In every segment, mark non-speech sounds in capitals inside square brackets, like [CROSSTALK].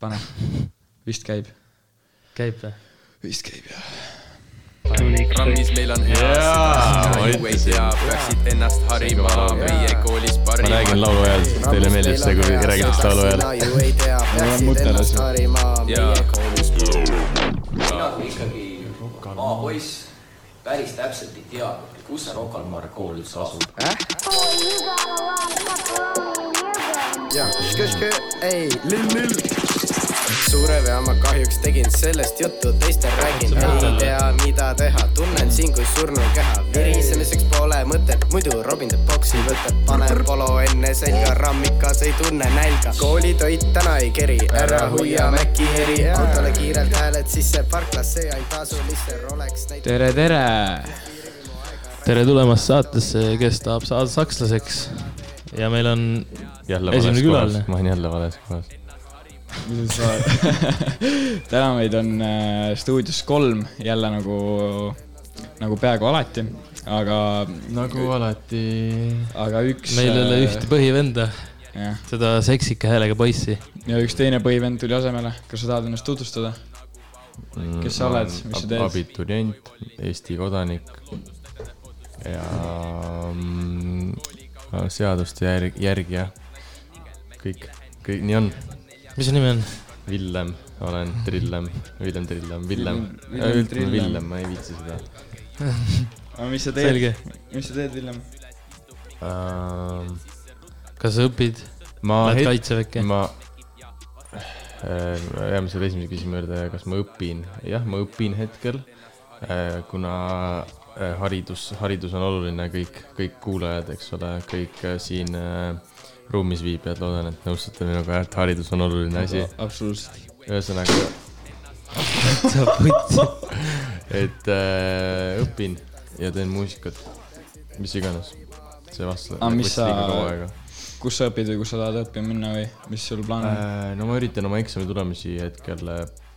pane, vist käib. käib või? vist käib jah. programmis meil on hea Jaa, seda ju ei tea, peaksid ennast harima meie koolis ma parima. räägin laulu ajal, teile meeldib see, kui räägitakse laulu ajal. ju ei tea, peaksid ennast harima meie koolis. mina kui ikkagi maapoiss päris täpselt ei tea, kus see Rocca al Mare kool üldse asub. Ja škõškõ, ei, lill-lill. suure vea ma kahjuks tegin sellest juttu, teistel räägin, ei tea, mida teha, tunnen siin kui surnu keha, virisemiseks pole mõtet, muidu Robin teeb boksi võtet, panen polo enne selga, rammikas ei tunne nälga, koolitoit täna ei keri, ära hoia Maci eri, autole kiirelt hääled sisse, parklasse ainult tasulisse Rolex näitab. tere, tere. tere tulemast saatesse, kes tahab saada sakslaseks. Ja meil on jälle Esimene külaline., ma olen jälle vales kohas. mis sa [LAUGHS] täna meid on äh, stuudios kolm jälle nagu, nagu peaaegu alati, aga, nagu alati. aga üks. meil ei ole ühte põhivenda, seda seksika häälega poissi. ja üks teine põhivend tuli asemele, kas sa tahad ennast tutvustada? Kes sa oled? Mis sa teed? abiturient, Eesti kodanik ja mm, seaduste järg, järgija. kõik, kõik nii on. mis su nimi on? Villem, olen Trillem, Villem Trillem, Villem. Villem ütleme Trillem. Villem, ma ei viitsi seda aga mis sa teed mis sa teed, Villem? uh,. kas sa õpid? ma Lähed kaitseväkke? ma äh, jääme selle esimese küsimuse juurde, kas ma õpin, jah, ma õpin hetkel äh,, kuna äh, haridus, haridus on oluline, kõik, kõik kuulajad, eks ole, kõik äh, siin äh, ruumis viibijad, loodan, et nõustute minuga, et haridus on oluline asi. absoluutselt. ühesõnaga, sa putsi. et äh, õpin ja teen muusikat, mis iganes. see vastas Aga mis sa- kus sa õpid või kus sa tahad õppima minna või mis sul plaan on? Äh, no ma üritan oma eksami tulemusi hetkel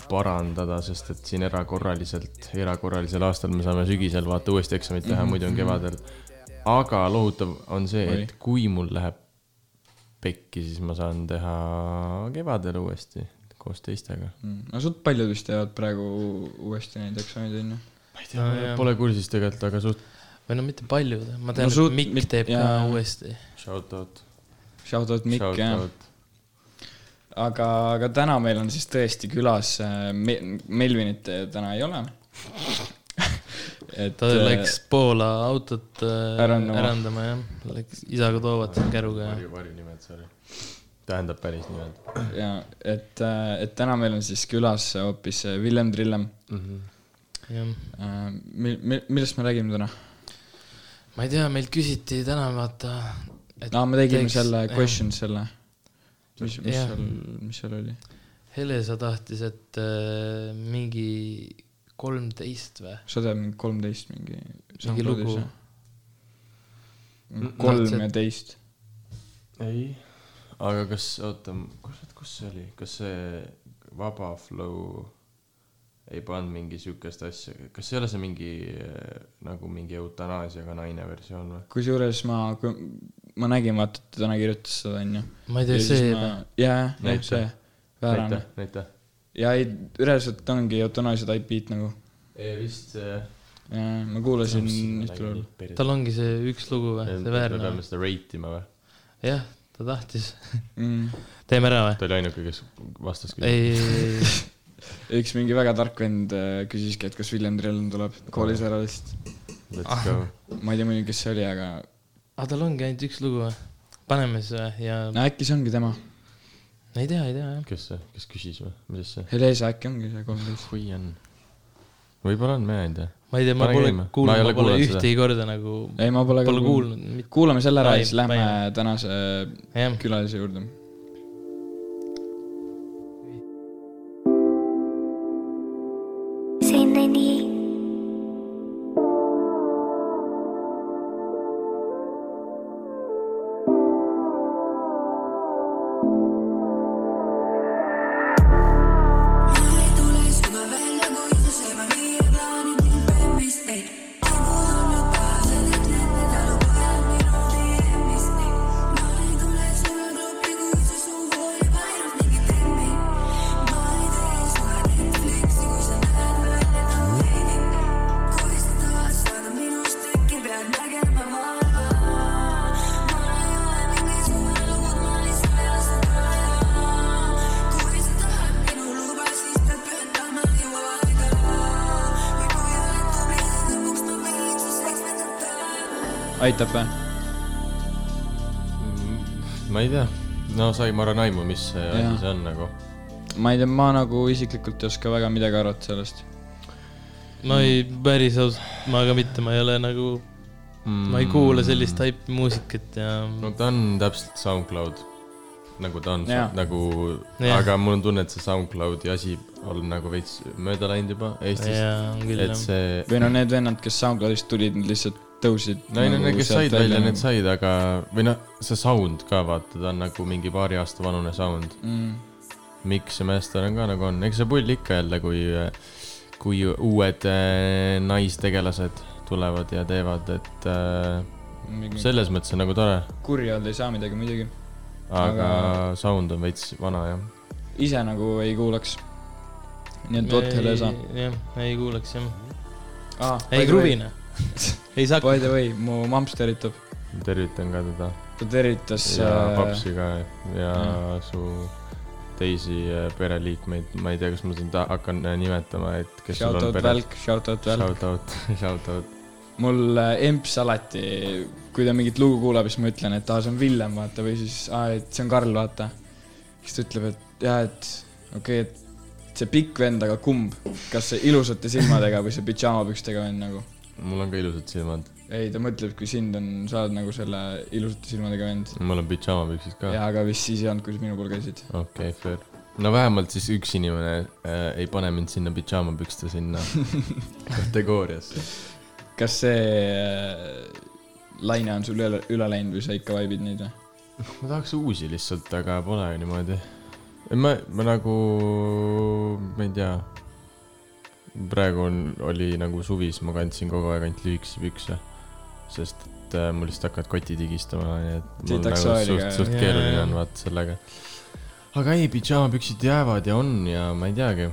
parandada, sest et siin erakorraliselt, erakorralisel aastal me saame sügisel vaata uuesti eksamit teha mm, -hmm. muidu on kevadel. aga lohutav on see, et kui mul läheb pekki, siis ma saan teha kevadel uuesti koos teistega. Mm. no suht paljud vist teevad praegu uuesti neid eksameid, onju. ma ei tea No pole kursis tegelikult, aga suht või no mitte paljud, ma tean No et Mikk teeb ka uuesti. shout out, Shout out Mikk jah. aga, aga täna meil on siis tõesti külas äh, Me-, Melvinit täna ei ole. et ta läks Poola autot äh, Ärandama. ärandama jah, läks isaga toovad käruga ja varju, varjunimed, sorry. tähendab päris nimed ja et, et täna meil on siis külas hoopis Villem Trillem. mm. -hmm. jah. mil-, mil-, millest me räägime täna? ma ei tea, meilt küsiti täna vaata. aa, me tegime selle question selle. mis, mis Jah. seal, mis seal oli? Helesa tahtis, et äh, mingi kolmteist või? sa tead mingi kolmteist mingi. Mingi lugu.. kolmeteist. ei, aga kas, oota, kus, kus see oli, kas see Vaba Flow ei pannud mingi siukest asja, kas ei ole see mingi äh, nagu mingi eutanaasiaga naine versioon või? kusjuures ma, ma nägin, vaata, et ta täna kirjutas seda, onju. ma ei tea, see jaa, jah, Näita. see. väärane näita,. näita. ja ei, reaalselt ongi eutanaasia type beat nagu. ei vist see. ma kuulasin ühte laulu. tal ongi see üks lugu või, see me väärne peame. seda rate ima või? jah, ta tahtis. Mm. teeme ära või? ta oli ainuke, kes vastas ei, [LAUGHS] üks mingi väga tark vend äh, küsiski, et kas William Trellon tuleb koolis ära vist. Let's go. ma ei tea muidugi, kes see oli, aga aga tal ongi ainult üks lugu või? paneme siis või ja no äkki see ongi tema. ei tea, ei tea jah. kes see, kes küsis või, mis see? Helesa äkki ongi see kolmteist. kui on? võib-olla on, mina ei tea. ma ei tea, ma pole kuulnud, ma ole pole ühtegi korda nagu, ei, ma pole ka kuulnud. kuulame selle ära ja siis lähme tänase külalise juurde. Aitab või? ma ei tea, no sai, ma arvan, aimu, mis see asi see on nagu. ma ei tea, ma nagu isiklikult ei oska väga midagi arvata sellest. ma ei, päris ausalt, ma ka mitte, ma ei ole nagu, ma ei kuula sellist taipi muusikat ja Mm. no ta on täpselt SoundCloud, nagu ta on nagu, aga mul on tunne, et see SoundCloudi asi on nagu veits mööda läinud juba Eestis. et see, või no need vennad, kes SoundCloudist tulid, need lihtsalt tõusid. no ei no need, kes said välja, need nagu. said, aga, või noh, see sound ka vaata, ta on nagu mingi paari aasta vanune sound. mm.. miks ja Master on ka nagu on, eks see pull ikka jälle, kui, kui uued äh, naistegelased tulevad ja teevad, et äh, selles mõttes on nagu tore, kurja öelda ei saa midagi muidugi. aga sound on veits vana jah. ise nagu ei kuulaks. nii et Bothel ei saa. jah, ei kuuleks jah. ah, ei kruvine. [LAUGHS] ei saa. By the way, mu mamps tervitab. tervitan ka teda ta tervitas. ja äh, papsi ka ja Mm. su teisi äh, pereliikmeid, ma ei tea, kas ma sind hakkan äh, nimetama, et kes sul Shout on out pere. Välk, shout out Välk. Shout out, [LAUGHS] shout out. mul äh, emps alati, kui ta mingit lugu kuulab, siis ma ütlen, et aa, see on Villem, vaata, või siis aa, et see on Karl, vaata. siis ta ütleb, et jaa, et okei okay,, et see pikk vend, aga kumb, kas see ilusate silmadega või see pidžaamapükstega vend nagu. Mul on ka ilusad silmad, ei, ta mõtleb, kui sind on, sa oled nagu selle ilusate silmadega vend. mul on pidžaamapüksid ka. jaa, aga vist siis ei olnud, kui sa minu pool käisid. okei okay,, fair. no vähemalt siis üks inimene äh, ei pane mind sinna pidžaamapükste sinna [LAUGHS] kategooriasse. kas see äh, laine on sul üle, üle läinud või sa ikka vaibid neid või? ma tahaks uusi lihtsalt, aga pole niimoodi. ma, ma nagu, ma ei tea. Praegu on, oli nagu suvis, ma kandsin kogu aeg ainult lühikesi pükse. sest et äh, mul lihtsalt hakkavad kotid higistama, nii et mul nagu suht, suht keeruline on vaata sellega. aga ei, pidžaamapüksid jäävad ja on ja ma ei teagi.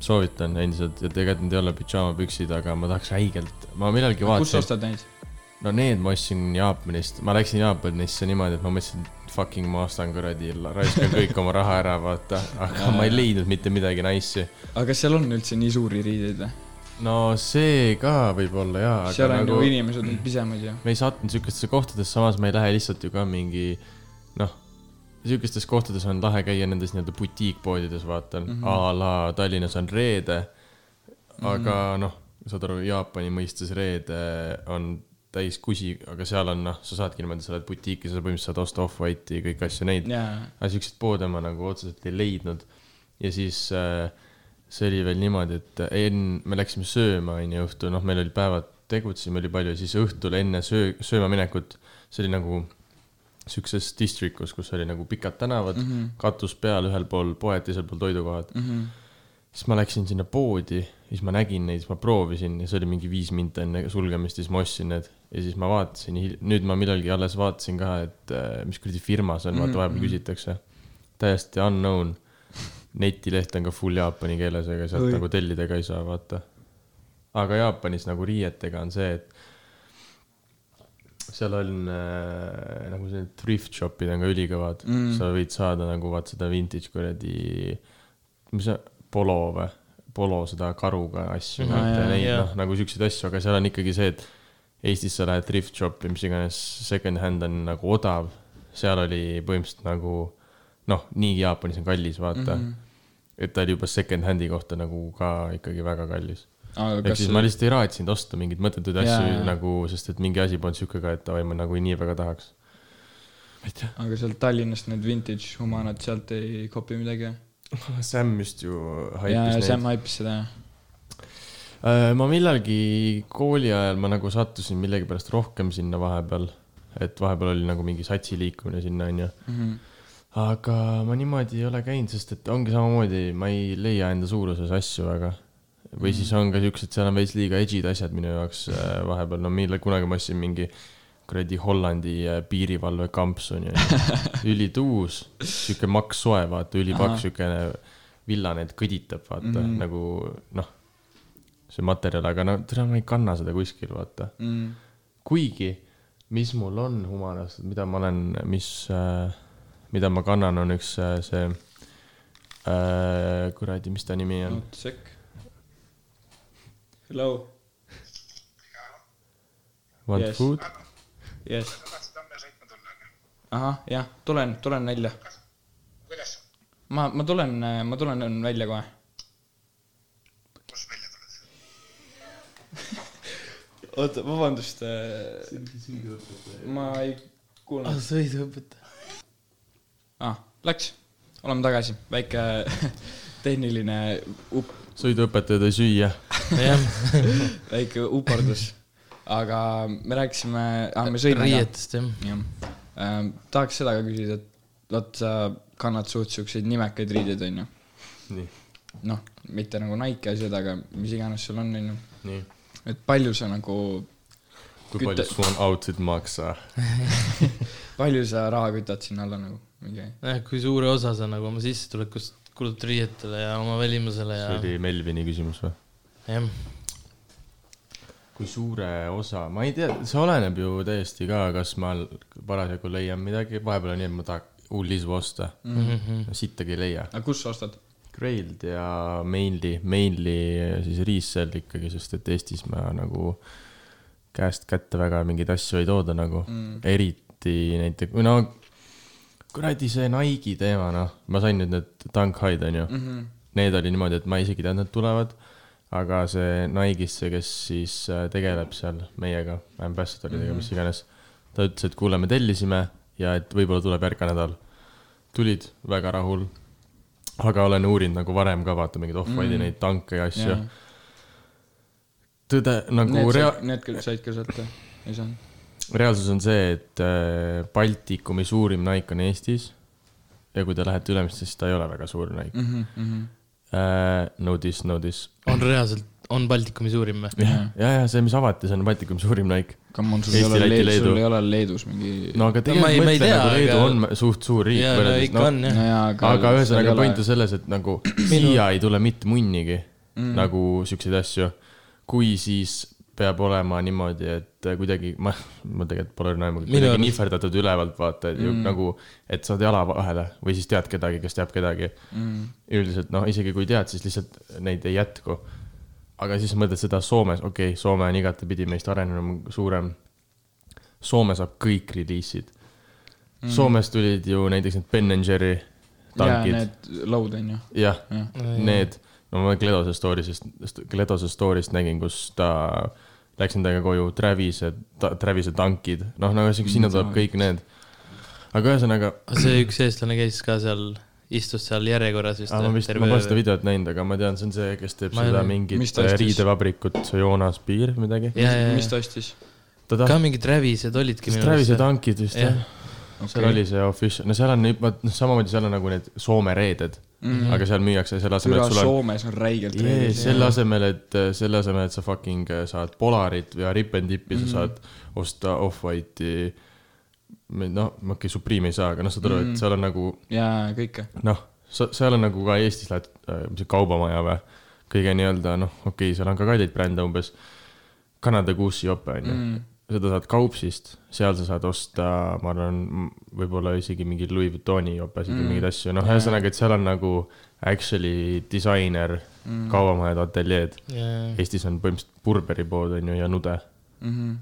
soovitan endiselt ja tegelikult need ei ole pidžaamapüksid, aga ma tahaks räigelt, ma millalgi kus sa vaatasin. ostad neid? no need ma ostsin Jaapanist, ma läksin Jaapanisse niimoodi, et ma mõtlesin, et fucking ma ostan kuradi, raiskan kõik oma raha ära, vaata, aga ma ei leidnud mitte midagi nice'i. aga kas seal on üldse nii suuri riideid või? no see ka võib-olla jaa, seal on nagu ju inimesed on pisemaid ju. me ei sattunud siukestesse kohtadesse, samas me ei lähe lihtsalt ju ka mingi noh, siukestes kohtades on lahe käia nendes nii-öelda butiikpoodides, vaata mm. -hmm. a la Tallinnas on reede, aga mm -hmm. noh, saad aru, Jaapani mõistes reede on täis kusi, aga seal on noh, sa saadki niimoodi, sa lähed butiiki, sa põhimõtteliselt saad osta Off-White'i, kõiki asju, neid. jaa, aga siukseid poode ma nagu otseselt ei leidnud. ja siis äh, see oli veel niimoodi, et enne, me läksime sööma, onju, õhtul, noh, meil olid päevad, tegutsesime, oli palju, siis õhtul enne söö-, sööma minekut, see oli nagu siukses district'us, kus oli nagu pikad tänavad mm. -hmm. katus peal, ühel pool poed, teisel pool toidukohad mm. -hmm. siis ma läksin sinna poodi, siis ma nägin neid, siis ma proovisin ja see oli mingi viis minta enne sulgemist ja siis ma ostsin need. Ja siis ma vaatasin, nüüd ma millalgi alles vaatasin ka, et äh, mis kuradi firma see on, vaata vahepeal küsitakse. täiesti unknown. netileht on ka full jaapani keeles, ega sealt Oi. nagu tellida ka ei saa, vaata. aga Jaapanis nagu riietega on see, et seal on äh, nagu sellised thrift shop'id on ka ülikõvad Mm. sa võid saada nagu vaat seda vintage kuradi, mis see, polo või, polo seda karuga asju mm, noh, nagu siukseid asju, aga seal on ikkagi see, et Eestis sa lähed thrift shop'i, mis iganes second hand on nagu odav, seal oli põhimõtteliselt nagu noh, niigi Jaapanis on kallis, vaata mm. -hmm. et ta oli juba second hand'i kohta nagu ka ikkagi väga kallis. aga ehk siis ma lihtsalt ei raatsinud osta mingeid mõttetuid asju yeah. nagu, sest et mingi asi polnud sihuke ka, et davai, ma nagu nii väga tahaks. aga sealt Tallinnast need vintage humanad sealt ei kopi midagi? [LAUGHS] Sam just ju haipis Sam neid. haipis seda jah. Ma millalgi kooli ajal ma nagu sattusin millegipärast rohkem sinna vahepeal, et vahepeal oli nagu mingi satsi liikumine sinna, onju. Mhm. aga ma niimoodi ei ole käinud, sest et ongi samamoodi, ma ei leia enda suuruses asju väga. või siis on ka siuksed, seal on veits liiga edžid asjad minu jaoks äh, vahepeal, no mille kunagi ma ostsin mingi kuradi Hollandi äh, piirivalve kampsuni, [LAUGHS] ülituus, siuke makssoe, vaata, Ahah. ülipaks, siukene villane, et kõditab, vaata mm. -hmm. nagu noh, see materjal, aga no tere, ma ei kanna seda kuskil, vaata. Mm. kuigi, mis mul on humanast, mida ma olen, mis äh,, mida ma kannan, on üks äh, see äh,, kuradi, mis ta nimi on? oota sekk. Hello. Want Yes. food? jess. ahah, jah, tulen, tulen välja. ma, ma tulen, ma tulen välja kohe. oota, vabandust. ma ei ah kuulnud. sõiduõpetaja. ah, läks, oleme tagasi, väike [LAUGHS] tehniline up-, sõiduõpetaja tõi süüa. jah, [LAUGHS] väike uperdus. aga me rääkisime ah,, me sõime riietest jah. jah ähm,, tahaks seda ka küsida, et vot sa kannad suht siukseid nimekaid riideid, onju. nii, noh, mitte nagu Nike asjad, aga mis iganes sul on, onju. nii. Et palju sa nagu, kui palju Kütte- su on outfit maksa? [LAUGHS] palju sa raha kütad sinna alla nagu, mingi jah, kui suure osa sa nagu oma sissetulekust kulutad riietele ja oma välimusele ja see oli Melvini küsimus või? jah, kui suure osa, ma ei tea, see oleneb ju täiesti ka, kas ma parasjagu leian midagi, vahepeal on nii, et ma tahaks hullisu osta Mhm. mm., sittagi ei leia. aga kus sa ostad? Grailed ja Mainly, Mainly siis resell ikkagi, sest et Eestis ma nagu käest kätte väga mingeid asju ei tooda nagu mm., eriti näiteks, või no kuradi see Nike'i teema, noh, ma sain nüüd need Dunk High'd onju mm, -hmm. need oli niimoodi, et ma isegi ei teadnud, et tulevad, aga see Nike'isse, kes siis äh, tegeleb seal meiega, ambassadoridega mm, -hmm. mis iganes, ta ütles, et kuule, me tellisime ja et võib-olla tuleb järgmine nädal. tulid, väga rahul aga olen uurinud nagu varem ka vaata mingeid off-white'i mm. neid tanke ja asju Jaa.. tõde nagu Need rea- need küll said ka sealt või? ei saanud? reaalsus on see, et äh, Baltikumi suurim Nike on Eestis. ja kui te lähete Ülemiste, siis ta ei ole väga suur Nike mm. Mhm, -hmm. Uh, no this, no this. on reaalselt, on Baltikumi suurim või? ja, ja, ja see, mis avati, see on Baltikumi suurim Nike. Come on, sul ei ole Läti, Leedus, Leedu. sul ei ole Leedus mingi no aga tegelikult ma ei mõtle nagu Leedu aga- on suht suur riik no võrreldes, ikka noh aga seal ühesõnaga point on selles, et nagu siia ei tule mitte munnigi mm. nagu siukseid asju. kui siis peab olema niimoodi, et kuidagi ma, ma tegelikult pole Minu kuidagi nihverdatud ülevalt vaata, et ju nagu, et saad jala vahele või siis tead kedagi, kes teab kedagi mm.. üldiselt noh, isegi kui tead, siis lihtsalt neid ei jätku. Aga siis mõtled seda Soomes, okei okay,, Soome on igatepidi meist arenenum, suurem. Soome saab kõik reliisid mm.. Soomes tulid ju näiteks need Ben and Jerry jaa, tankid. need load on ju. jah Jah., need, no ma Gledose story'st, Gledose story'st nägin, kus ta läks nendega koju, Travis'e, Travis'e tankid, noh, nagu siuke- sinna tuleb kõik need. aga ühesõnaga, see üks eestlane käis ka seal, istus seal järjekorras vist. ma vist, ma pole seda videot näinud, aga ma tean, see on see, kes teeb Ma seda mingit ostis? riidevabrikut, see Joonas Piir midagi. ja, ja, mis ja, ta ostis? ta ka tahtis, mingid Travised olidki Travis'e. tankid vist Jah. jah. seal oli see official, no seal on, noh, samamoodi seal on nagu need Soome reeded mm, -hmm. aga seal müüakse selle asemel, et sul on Soomes on räigelt Jee, reegel. selle asemel, et selle asemel, et sa fucking äh, saad Polarit ja Rip n Dipi mm, -hmm. sa saad osta Off-White'i. noh, okei okay,, Supreme ei saa, aga noh, saad aru mm, -hmm. et seal on nagu jaa, kõike. noh, seal on nagu ka Eestis lähed, mis see kaubamaja või, kõige nii-öelda noh, okei okay,, seal on ka kalleid brände umbes. Kanada Goose'i jope on ju mm., seda saad Kaupsist, seal sa saad osta, ma arvan, võib-olla isegi mingi Louis Vuittoni jopesid mm. või mingeid asju, noh, ühesõnaga, et seal on nagu actually disainer mm., kaubamajad, ateljeed. Eestis on põhimõtteliselt Burberi pood on ju ja Nude, Mhm.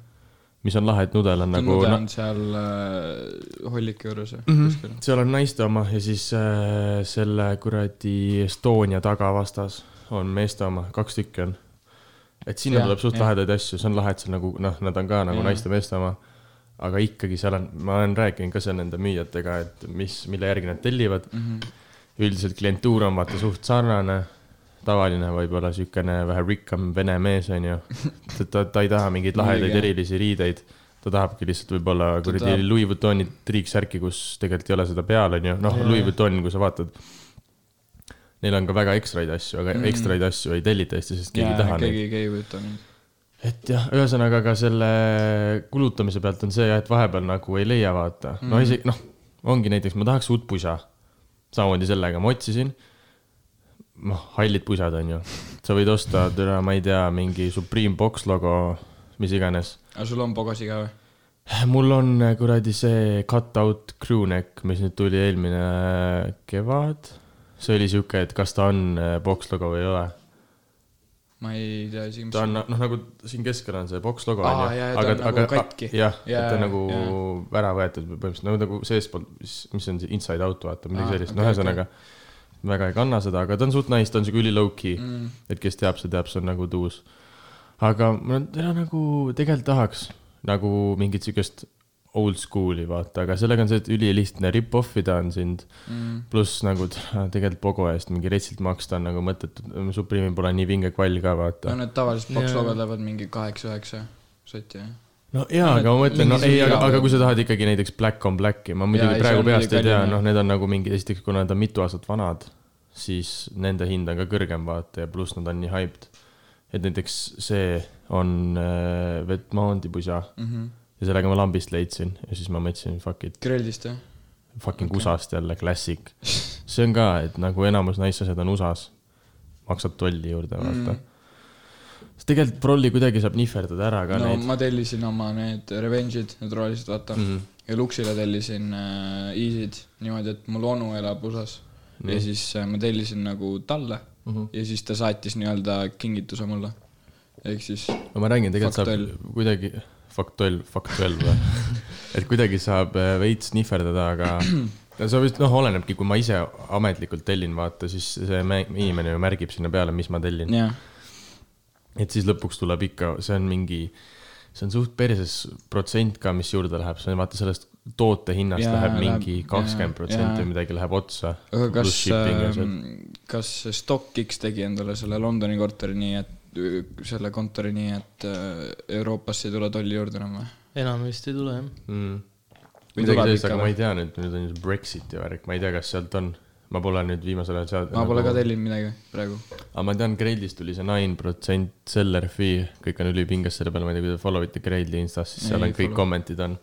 Mis on lahe, et Nudel on nagu Nude no, on seal äh, Holliki juures või Mhm. kuskil? seal on naiste oma ja siis äh, selle kuradi Estonia tagavastas on meeste oma, kaks tükki on. et sinna Jah, tuleb suht jah. lahedaid asju, see on lahe, et seal nagu noh, nad on ka nagu naiste-meeste oma. aga ikkagi seal on, ma olen rääkinud ka seal nende müüjatega, et mis, mille järgi nad tellivad mm. -hmm. üldiselt klientuur on vaata suht sarnane, tavaline võib-olla siukene vähe rikkam vene mees on ju. ta, ta, ei taha mingeid lahedaid erilisi riideid ta tahabki lihtsalt võib-olla kuradi tahab- Louis Vuittoni triiksärki, kus tegelikult ei ole seda peal, onju, noh, Louis Vuitton, kui sa vaatad. Neil on ka väga ekstraid asju, aga mm. ekstraid asju ei tellita Eestis, sest keegi ei taha neid. keegi, keegi ei võta neid. et jah, ühesõnaga ka selle kulutamise pealt on see jah, et vahepeal nagu ei leia, vaata mm.. no isegi noh, ongi näiteks, ma tahaks uut pusa. samamoodi sellega ma otsisin. noh, hallid pusad on ju. sa võid osta, ma ei tea, mingi Supreme box logo, mis iganes aga sul on pogasi ka või? mul on äh, kuradi see cut-out crewneck, mis nüüd tuli eelmine kevad. see oli sihuke, et kas ta on äh, box logo või ei ole. ma ei tea isegi, mis ta on noh, nagu siin keskel on see boks logo on ju ja ta on nagu jah, et ta on nagu jaa. ära võetud põhimõtteliselt nagu, nagu seestpoolt, mis, mis on see inside out vaata, midagi Aa, sellist, okei, no ühesõnaga väga ei kanna seda, aga ta on suht nice, ta on siuke üli low-key mm., et kes teab, see teab, see on nagu tuus. aga ma täna nagu tegelikult tahaks nagu mingit siukest old school'i vaata, aga sellega on see, et ülilihtne rip-off ida on sind mm, pluss nagu tegelikult Pogo eest mingi retsilt maksta on nagu mõttetu, Supreme'il pole nii vinge kvall ka vaata no need tavalised boks Jaa. logod lähevad mingi kaheksa-üheksa sotti, jah. No jaa, aga ma mõtlen, no ei, aga, aga kui sa tahad ikkagi näiteks Black on Black'i, ma muidugi praegu peast ei tea, noh, need on nagu mingi, esiteks kuna nad on mitu aastat vanad, siis nende hind on ka kõrgem, vaata, ja pluss nad on nii hyped. et näiteks see on äh, Vetmondi pusa Mm -hmm. ja sellega ma lambist leidsin ja siis ma mõtlesin fuck it, Grillist, jah? fucking okay. USA-st jälle klassik. [LAUGHS] see on ka, et nagu enamus asjad on USA-s, maksad tolli juurde, vaata Mm. mm.. Sest tegelikult prolli kuidagi saab nihverdada ära ka no neid ma tellisin oma need Revenge'id, need rohelised, vaata mm.. mm.. ja Luxile tellisin äh, Easy'd niimoodi, et mul onu elab USA-s mm.. ja siis äh, ma tellisin nagu talle Mm -hmm. ja siis ta saatis nii-öelda kingituse mulle. ehk siis, no ma räägin, tegelikult Faktoll. saab kuidagi, faktuell, faktuell või? [LAUGHS] et kuidagi saab äh, veits nihverdada, aga no [CLEARS THROAT] see vist noh, olenebki, kui ma ise ametlikult tellin, vaata, siis see inimene ju märgib sinna peale, mis ma tellin. jah, et siis lõpuks tuleb ikka, see on mingi, see on suht perses protsent ka, mis juurde läheb, see on vaata sellest toote hinnast Jaa, läheb läheb- mingi kakskümmend protsenti või midagi läheb otsa. aga kas ja see-, kas StockX tegi endale selle Londoni korteri nii, et selle kontori nii, et äh, Euroopasse ei tule tolli juurde enam või? enam vist ei tule jah. mm.. Midagi sellist, aga ma ei tea nüüd, nüüd on ju Brexiti värk, ma ei tea, kas sealt on. Ma pole nüüd viimasel ajal sealt. ma pole ka tellinud midagi praegu. aga ma tean, Grailist tuli see nine protsent seller fee, kõik on ülipinges selle peale, ma ei tea, kui te follow ite Graili Instas, siis seal on kõik follow. kommentid on.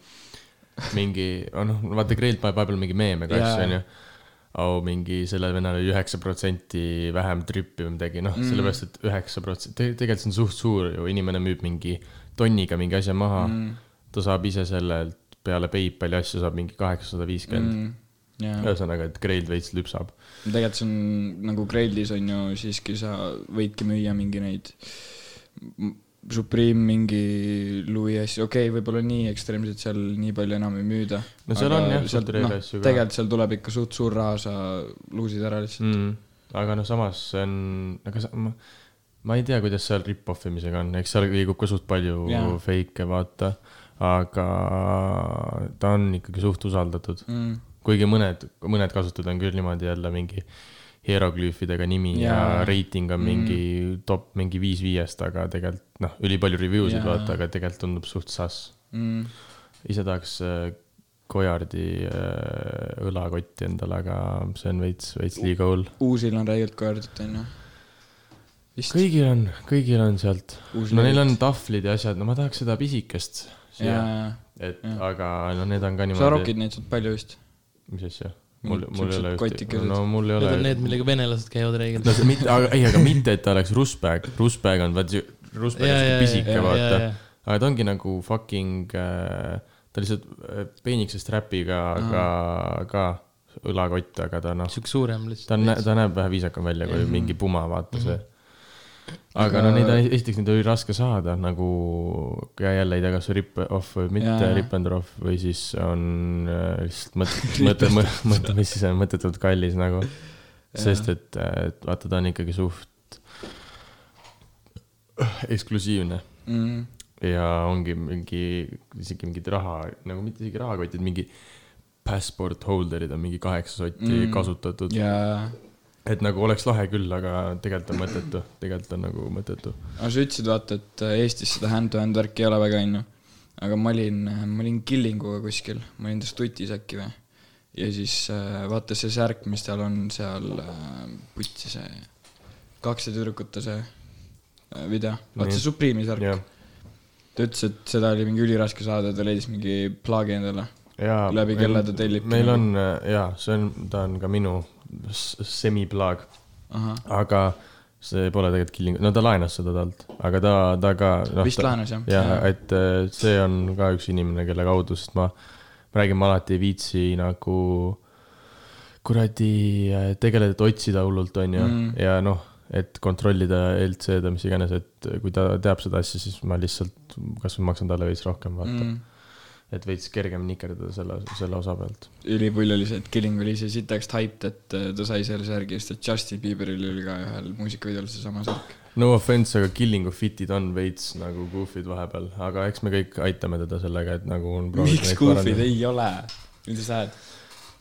mingi, noh, vaata Grailt paneb vahepeal mingi meeme ka asju, onju. au, mingi sellel vennal oli üheksa protsenti vähem trippi või midagi, noh, Mm. sellepärast, et üheksa protsenti, tegelikult see on suht suur ju, inimene müüb mingi tonniga mingi asja maha mm., mm, ta saab ise sellelt peale PayPali asju saab mingi kaheksasada viiskümmend. ühesõnaga, et Grail veits lüpsab. tegelikult see on nagu Grailis on ju siiski sa võidki müüa mingi neid Supreme mingi Louis asju, okei okay,, võib-olla nii ekstreemselt seal nii palju enam ei müüda. No seal on jah, suht reede asju ka. tegelikult seal tuleb ikka suht suur raha, sa luusid ära lihtsalt mm.. aga noh, samas see on, aga sa, ma, ma ei tea, kuidas seal rip-off imisega on, eks seal liigub ka suht palju Jaa. fake'e, vaata. aga ta on ikkagi suht usaldatud, mm.. Kuigi mõned, mõned kasutajad on küll niimoodi jälle mingi hieroglüüfidega nimi ja, ja reiting on mingi top mingi viis viiest, aga tegelikult noh, ülipalju review sid vaata, aga tegelikult tundub suht sass. Mm. ise tahaks äh, Goyardi äh, õlakotti endale, aga see on veits, veits liiga hull. uusil on räigelt koerdit, on ju. vist. kõigil on, kõigil on sealt, no neil on tahvlid ja asjad, no ma tahaks seda pisikest siia, et jah. aga no need on ka sa niimoodi, rokid neid suht palju vist. Mis asja? mul, mul ei ole kotikesed. no mul ei Need on ole need, millega venelased käivad reeglilt no see mitte, aga ei, aga mitte, et ta oleks russbag, russbag on vaat see, russbag on siuke pisike, vaata. aga ta ongi nagu fucking äh,, ta lihtsalt äh, peenikese strap'iga, aga ka õlakott, aga ta noh, sihuke suurem ta lihtsalt on, ta näeb vähe viisakam välja kui Mhm. mingi puma, vaata see. Aga no neid on, esiteks neid oli raske saada nagu ja jälle ei tea, kas rip-off või mitte Jaa. rip and off või siis on äh, lihtsalt mõte, mõte, mõte, mis siis on mõttetult kallis nagu. sest et, et vaata, ta on ikkagi suht eksklusiivne mm.. ja ongi mingi, isegi mingid raha, nagu mitte isegi rahakotid, mingi passport holder'id on mingi kaheksa sotti Mm. kasutatud. ja, et nagu oleks lahe küll, aga tegelikult on mõttetu, tegelikult on nagu mõttetu. aga sa ütlesid vaata, et äh, Eestis seda hand-to-hand värki ei ole väga, onju. aga ma olin, ma olin Killinguga kuskil, ma olin tas tutis äkki või. ja siis äh, vaata see särk, mis tal on seal äh,, putsi see, kaks tüdrukute see äh, video, vaata see Supreme'i särk. ta ütles, et seda oli mingi üliraske saada, ta leidis mingi plaagi endale. ja. Läbi kelle ta tellibki meil on jaa, see on, ta on ka minu semiplaag, aga see pole tegelikult Killing, no ta laenas seda talt, aga ta, ta ka no,. vist laenas jah? ja, et äh, see on ka üks inimene, kelle kaudu, sest ma, ma räägin, ma alati ei viitsi nagu kuradi äh, tegeleda, et otsida hullult, onju Mm., ja noh, et kontrollida LC-d või mis iganes, et kui ta teab seda asja, siis ma lihtsalt kasvõi maksan talle veits rohkem, vaata mm.. Et veits kergem nikerdada selle, selle osa pealt. ülipull oli see, et Killing oli ise sitaks hyped, et äh, ta sai selle särgi, sest et Justin Bieberil oli ka ühel muusikavideol seesama särk. no offense, aga Killingu fit'id on veits nagu goof'id vahepeal, aga eks me kõik aitame teda sellega, et nagu on miks Goofid? ei ole? mida sa ajad?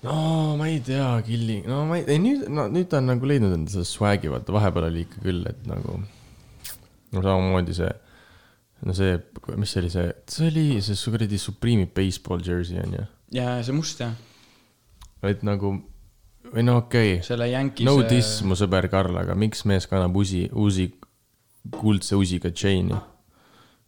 no ma ei tea, Killing, no ma ei, ei nüüd, no nüüd ta on nagu leidnud enda selle swag'i, vaata vahepeal oli ikka küll, et nagu. no samamoodi see, no see, mis see oli see, see oli see su kuradi Supreme'i baseball jersey on ju. jaa, see must jah, et nagu, või no okei okay., selle Yankees. no diss, mu sõber Karl, aga miks mees kannab usi, usi, kuldse usiga chain'i?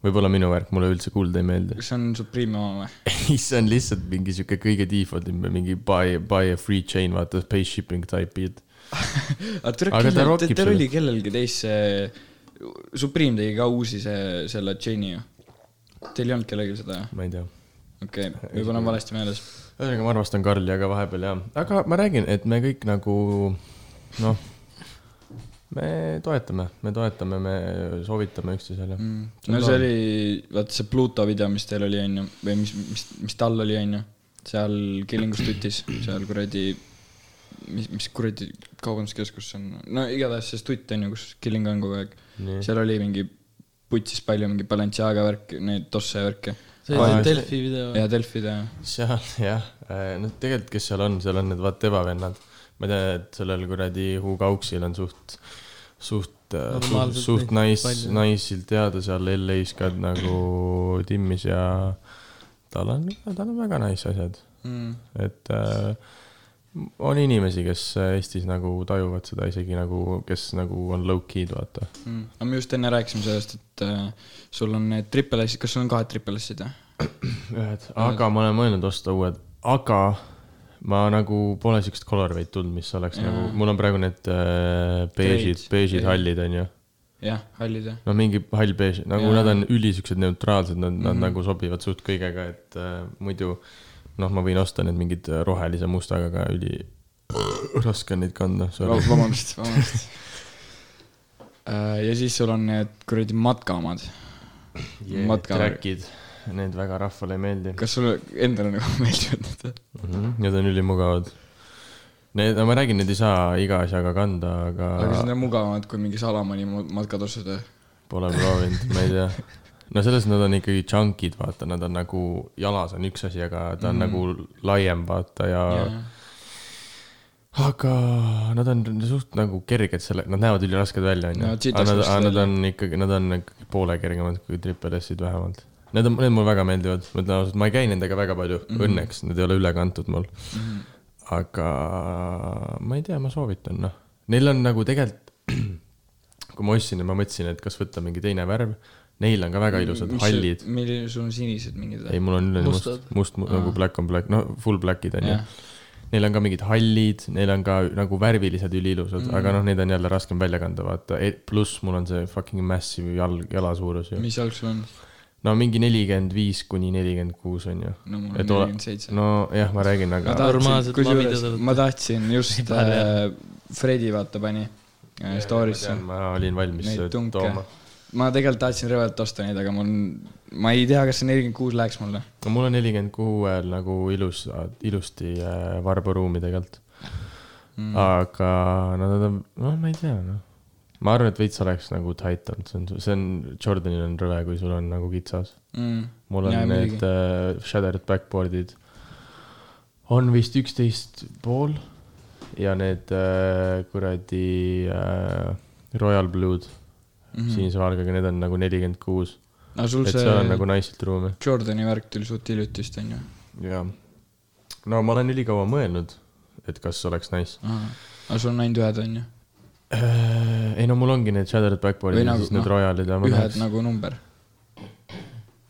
võib-olla minu värk, mulle üldse kuld ei meeldi. kas see on Supreme'i oma või? [LAUGHS] ei, see on lihtsalt mingi sihuke kõige default im, mingi buy, buy a free chain, vaata, pay shipping type beat. [LAUGHS] aga ta rockib teil seda. oli kellelgi teist see, Supreme tegi ka uusi see, selle chain'i ju. Teil ei olnud kellelgi seda ma ei tea. okei okay., võib-olla on valesti meeles. ühesõnaga, ma armastan Karli, aga vahepeal jah, aga ma räägin, et me kõik nagu noh, me toetame, me toetame, me soovitame üksteisele mm.. No see oli, vaata see Pluto video, mis teil oli, onju, või mis, mis, mis tal oli, onju. seal Killingus tutis, seal kuradi, mis, mis kuradi kaubanduskeskus see on, no igatahes see stutt onju, kus Killing on kogu aeg. nii, seal oli mingi putsis palju mingi Balenciaga värk, neid tosse värke see oli Delfi video. ja Delfide ja seal jah, no tegelikult, kes seal on, seal on need Vateva vennad. ma tean, et sellel kuradi Hugo Auksil on suht, suht, suht, Normaalselt suht nice, palju. nice'ilt teada seal LA-s ka nagu timmis ja tal on, tal on väga nice asjad, mm.. et äh, on inimesi, kes Eestis nagu tajuvad seda isegi nagu, kes nagu on low-key'd, vaata. Mm. aga me just enne rääkisime sellest, et äh, sul on need triple S-id, kas sul on kahed triple S-id või? [CLEARS THROAT] ühed, aga ma olen mõelnud osta uued, aga ma nagu pole siukest colorway'd tulnud, mis oleks Jaa. nagu, mul on praegu need äh, beežid, beežid hallid onju. jah, hallid jah. no mingi hall beež, nagu Jaa. nad on ülisugused neutraalsed, nad mm, -hmm. nad Mhm. nagu sobivad suht kõigega, et äh, muidu noh, ma võin osta need mingid rohelise mustaga, aga üli [COUGHS] raske on neid kanda, vabandust, [LAUGHS] vabandust. ja siis sul on need kuradi matkaomad. matka- track'id, need väga rahvale ei meeldi kas sulle endale nagu [LAUGHS] meeldivad need? mm. -hmm. Need on ülimugavad. Need, ma räägin, need ei saa iga asjaga kanda, aga, aga kas need on mugavamad kui mingi Salamani matkatossud või? Pole proovinud, ma ei tea. [LAUGHS] no selles nad on ikkagi chunk'id, vaata, nad on nagu, jalas on üks asi, aga ta on mm. Mhm. nagu laiem, vaata ja, ja.. aga nad on suht nagu kerged selle, nad näevad ülirasked välja, onju aga nad, nad on ikkagi, nad on ikkagi poole kergemad kui triple S-id vähemalt. Need on, need mulle väga meeldivad, ma ütlen ausalt, ma ei käi nendega väga palju mm. -hmm. õnneks, need ei ole üle kantud mul. Mhm. aga ma ei tea, ma soovitan, noh. Neil on nagu tegelikult, [CLEARS THROAT] kui ma ostsin ja ma mõtlesin, et kas võtta mingi teine värv, neil on ka väga ilusad hallid. milline, sul on sinised mingid ei, mul on üleni must must, must nagu Aa. black on black, no full black'id on ju. Neil on ka mingid hallid, neil on ka nagu värvilised üliilusad mm., Mm. aga noh, neid on jälle raskem välja kanda, vaata. pluss mul on see fucking massive jalg, jala suurus ju. mis jalg sul on? no mingi nelikümmend viis kuni nelikümmend kuus on ju. no mul on Et ole- nelikümmend seitse. nojah, ma räägin, aga kusjuures ma tahtsin just [LAUGHS] äh,, Fredi vaata pani äh, story'sse. ma olin valmis tooma. Ma tegelikult tahtsin rõvedalt osta neid, aga mul, ma ei tea, kas see nelikümmend kuus läheks mulle. no mul on nelikümmend kuuel nagu ilus, ilusti äh, varbaruumi tegelikult Mm. aga no nad on, noh, ma ei tea, noh. ma arvan, et veits oleks nagu tight olnud, see on, see on, Jordanil on rõve, kui sul on nagu kitsas. Mm. mul on ja, need äh, shattered backboard'id, on vist üksteist pool ja need äh, kuradi äh, Royal Blue'd mm. -hmm. sinise valgega, need on nagu nelikümmend kuus. aga sul et see seal on nagu naisilt ruumi. Jordani värk tuli suht hiljuti vist onju. jaa. no ma olen ülikaua mõelnud, et kas oleks nice. aga sul on ainult ühed onju, ei no mul ongi need shattered backboard'id ja nagu, siis need noh, Royalid ja ma ühed tahaks, nagu number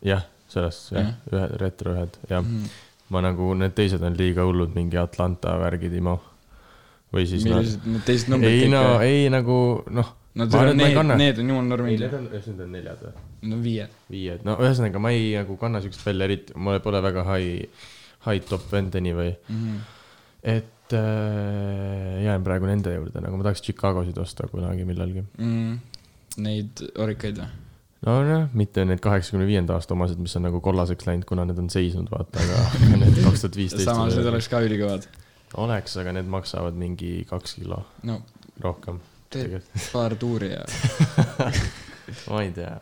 jah, sellest jah Jah., ühed retro ühed jah mm.. ma nagu, need teised on liiga hullud, mingi Atlanta värgid, Imo. või siis nad, millised need teised numbrid ei no ei nagu noh, no ma arvan, et need ma ei, kanna. need on jumal normid need, on, need on neljad või? need on viied. viied, no ühesõnaga ma ei nagu kanna siukest välja eriti, mul pole väga high, high top vend anyway, Mhm. et et äh, jään praegu nende juurde, nagu ma tahaks Chicagosid osta kunagi millalgi. mm,. Neid orikaid või? nojah, mitte need kaheksakümne viienda aasta omased, mis on nagu kollaseks läinud, kuna need on seisnud, vaata, aga need [LAUGHS] kaks tuhat samas need viisteist. oleks ka ülikõvad. oleks, aga need maksavad mingi kaks kilo no rohkem. Teed paar tuuri ja [LAUGHS] ma ei tea,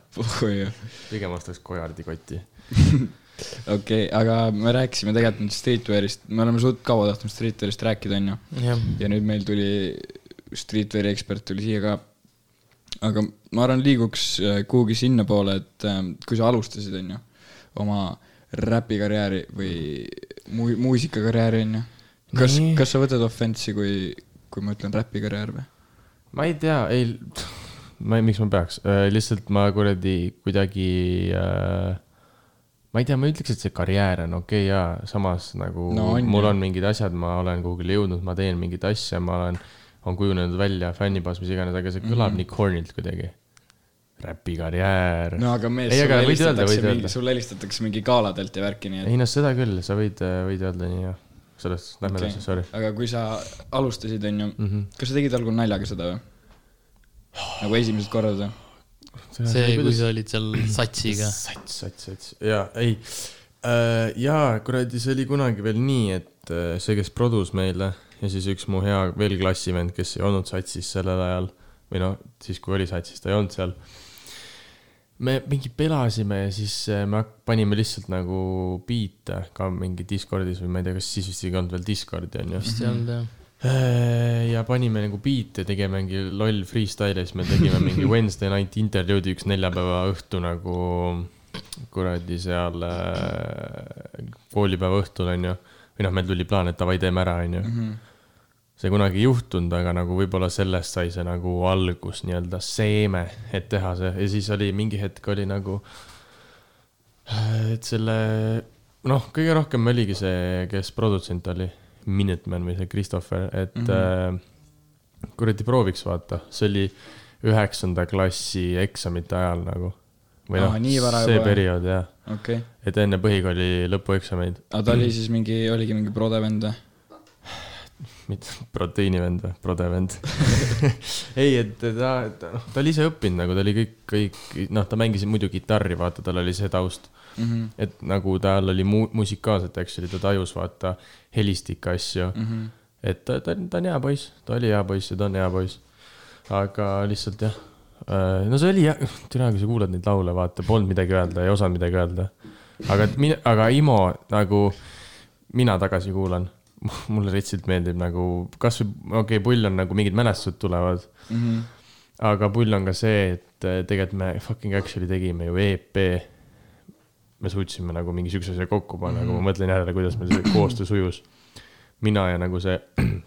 pigem ostaks kojardikotti. [LAUGHS] okei okay,, aga me rääkisime tegelikult nüüd streetwear'ist, me oleme suht kaua tahtnud streetwear'ist rääkida, onju. ja nüüd meil tuli streetwear'i ekspert tuli siia ka. aga ma arvan, liiguks äh, kuhugi sinnapoole, et äh, kui sa alustasid, onju, oma räpikarjääri või mu-, muusikakarjääri, onju. kas kas sa võtad offense'i, kui, kui ma ütlen räpikarjäär või? Ma ei tea, ei, ma ei, miks ma peaks, lihtsalt ma kuradi kuidagi äh, ma ei tea, ma ütleks, et see karjäär on okei okay, ja samas nagu No on mul on mingid asjad, ma olen kuhugile jõudnud, ma teen mingeid asju, ma olen, on kujunenud välja fännibaas, mis iganes, aga see kõlab mm -hmm. nii cornilt kuidagi. räpikarjäär no.. aga mees, sulle helistatakse mingi, sulle helistatakse mingi galadelt ja värki, nii et ei noh, seda küll, sa võid, võid öelda nii jah. sellest, lähme edasi, sorry aga kui sa alustasid, onju, mm. -hmm. kas sa tegid algul naljaga seda või? nagu esimesed korrad või? see, kui sa olid seal satsiga. [CLEARS THROAT] sats, sats, sats, jaa, ei äh,. jaa, kuradi, see oli kunagi veel nii, et äh, see, kes produs meile ja siis üks mu hea veel klassivend, kes ei olnud satsis sellel ajal või noh, siis kui oli satsis, ta ei olnud seal. Me mingi pelasime ja siis äh, me panime lihtsalt nagu biite ka mingi Discordis või ma ei tea, kas siis vist ei olnud veel Discordi onju. vist ei olnud jah. Äh, ja panime nagu biite, tegime mingi loll freestyle'i, siis me tegime mingi [LAUGHS] Wednesday night intervjuudi üks neljapäeva õhtu nagu kuradi seal äh, koolipäeva õhtul onju. või noh, meil tuli plaan, et davai, teeme ära onju. See kunagi juhtunud, aga nagu võib-olla sellest sai see nagu algus nii-öelda seeme, et teha see ja siis oli mingi hetk oli nagu, et selle noh, kõige rohkem oligi see, kes produtsent oli, Minuteman või see Christopher, et mm. -hmm. kuradi prooviks vaata, see oli üheksanda klassi eksamite ajal nagu. või noh see juba, periood jah, okay., et enne põhikooli lõpueksameid, aga ta oli siis mingi, oligi mingi prodevend või? Mitte proteiinivend või, prodevend. [LAUGHS] ei, et ta, ta, noh, ta oli ise õppinud nagu, ta oli kõik, kõik, noh, ta mängis muidu kitarri, vaata, tal oli see taust. mm. -hmm. et nagu tal oli mu-, musikaalselt, eks ole, ta tajus vaata helistikke asju Mm -hmm. et ta, ta, ta on hea poiss, ta oli hea poiss ja ta on hea poiss. aga lihtsalt jah, no see oli jah, tere, kui sa kuulad neid laule, vaata, polnud midagi öelda, ei osanud midagi öelda. aga mina, aga Imo nagu, mina tagasi kuulan, [LAUGHS] mulle retsilt meeldib nagu kasvõi, okei okay,, pull on nagu mingid mälestused tulevad, Mm -hmm. aga pull on ka see, et eh, tegelikult me fucking actually tegime ju EP. me suutsime nagu mingi siukse asja kokku panna mm, -hmm. kui ma mõtlen järele, kuidas meil see koostöö sujus. mina ja nagu see [CLEARS THROAT]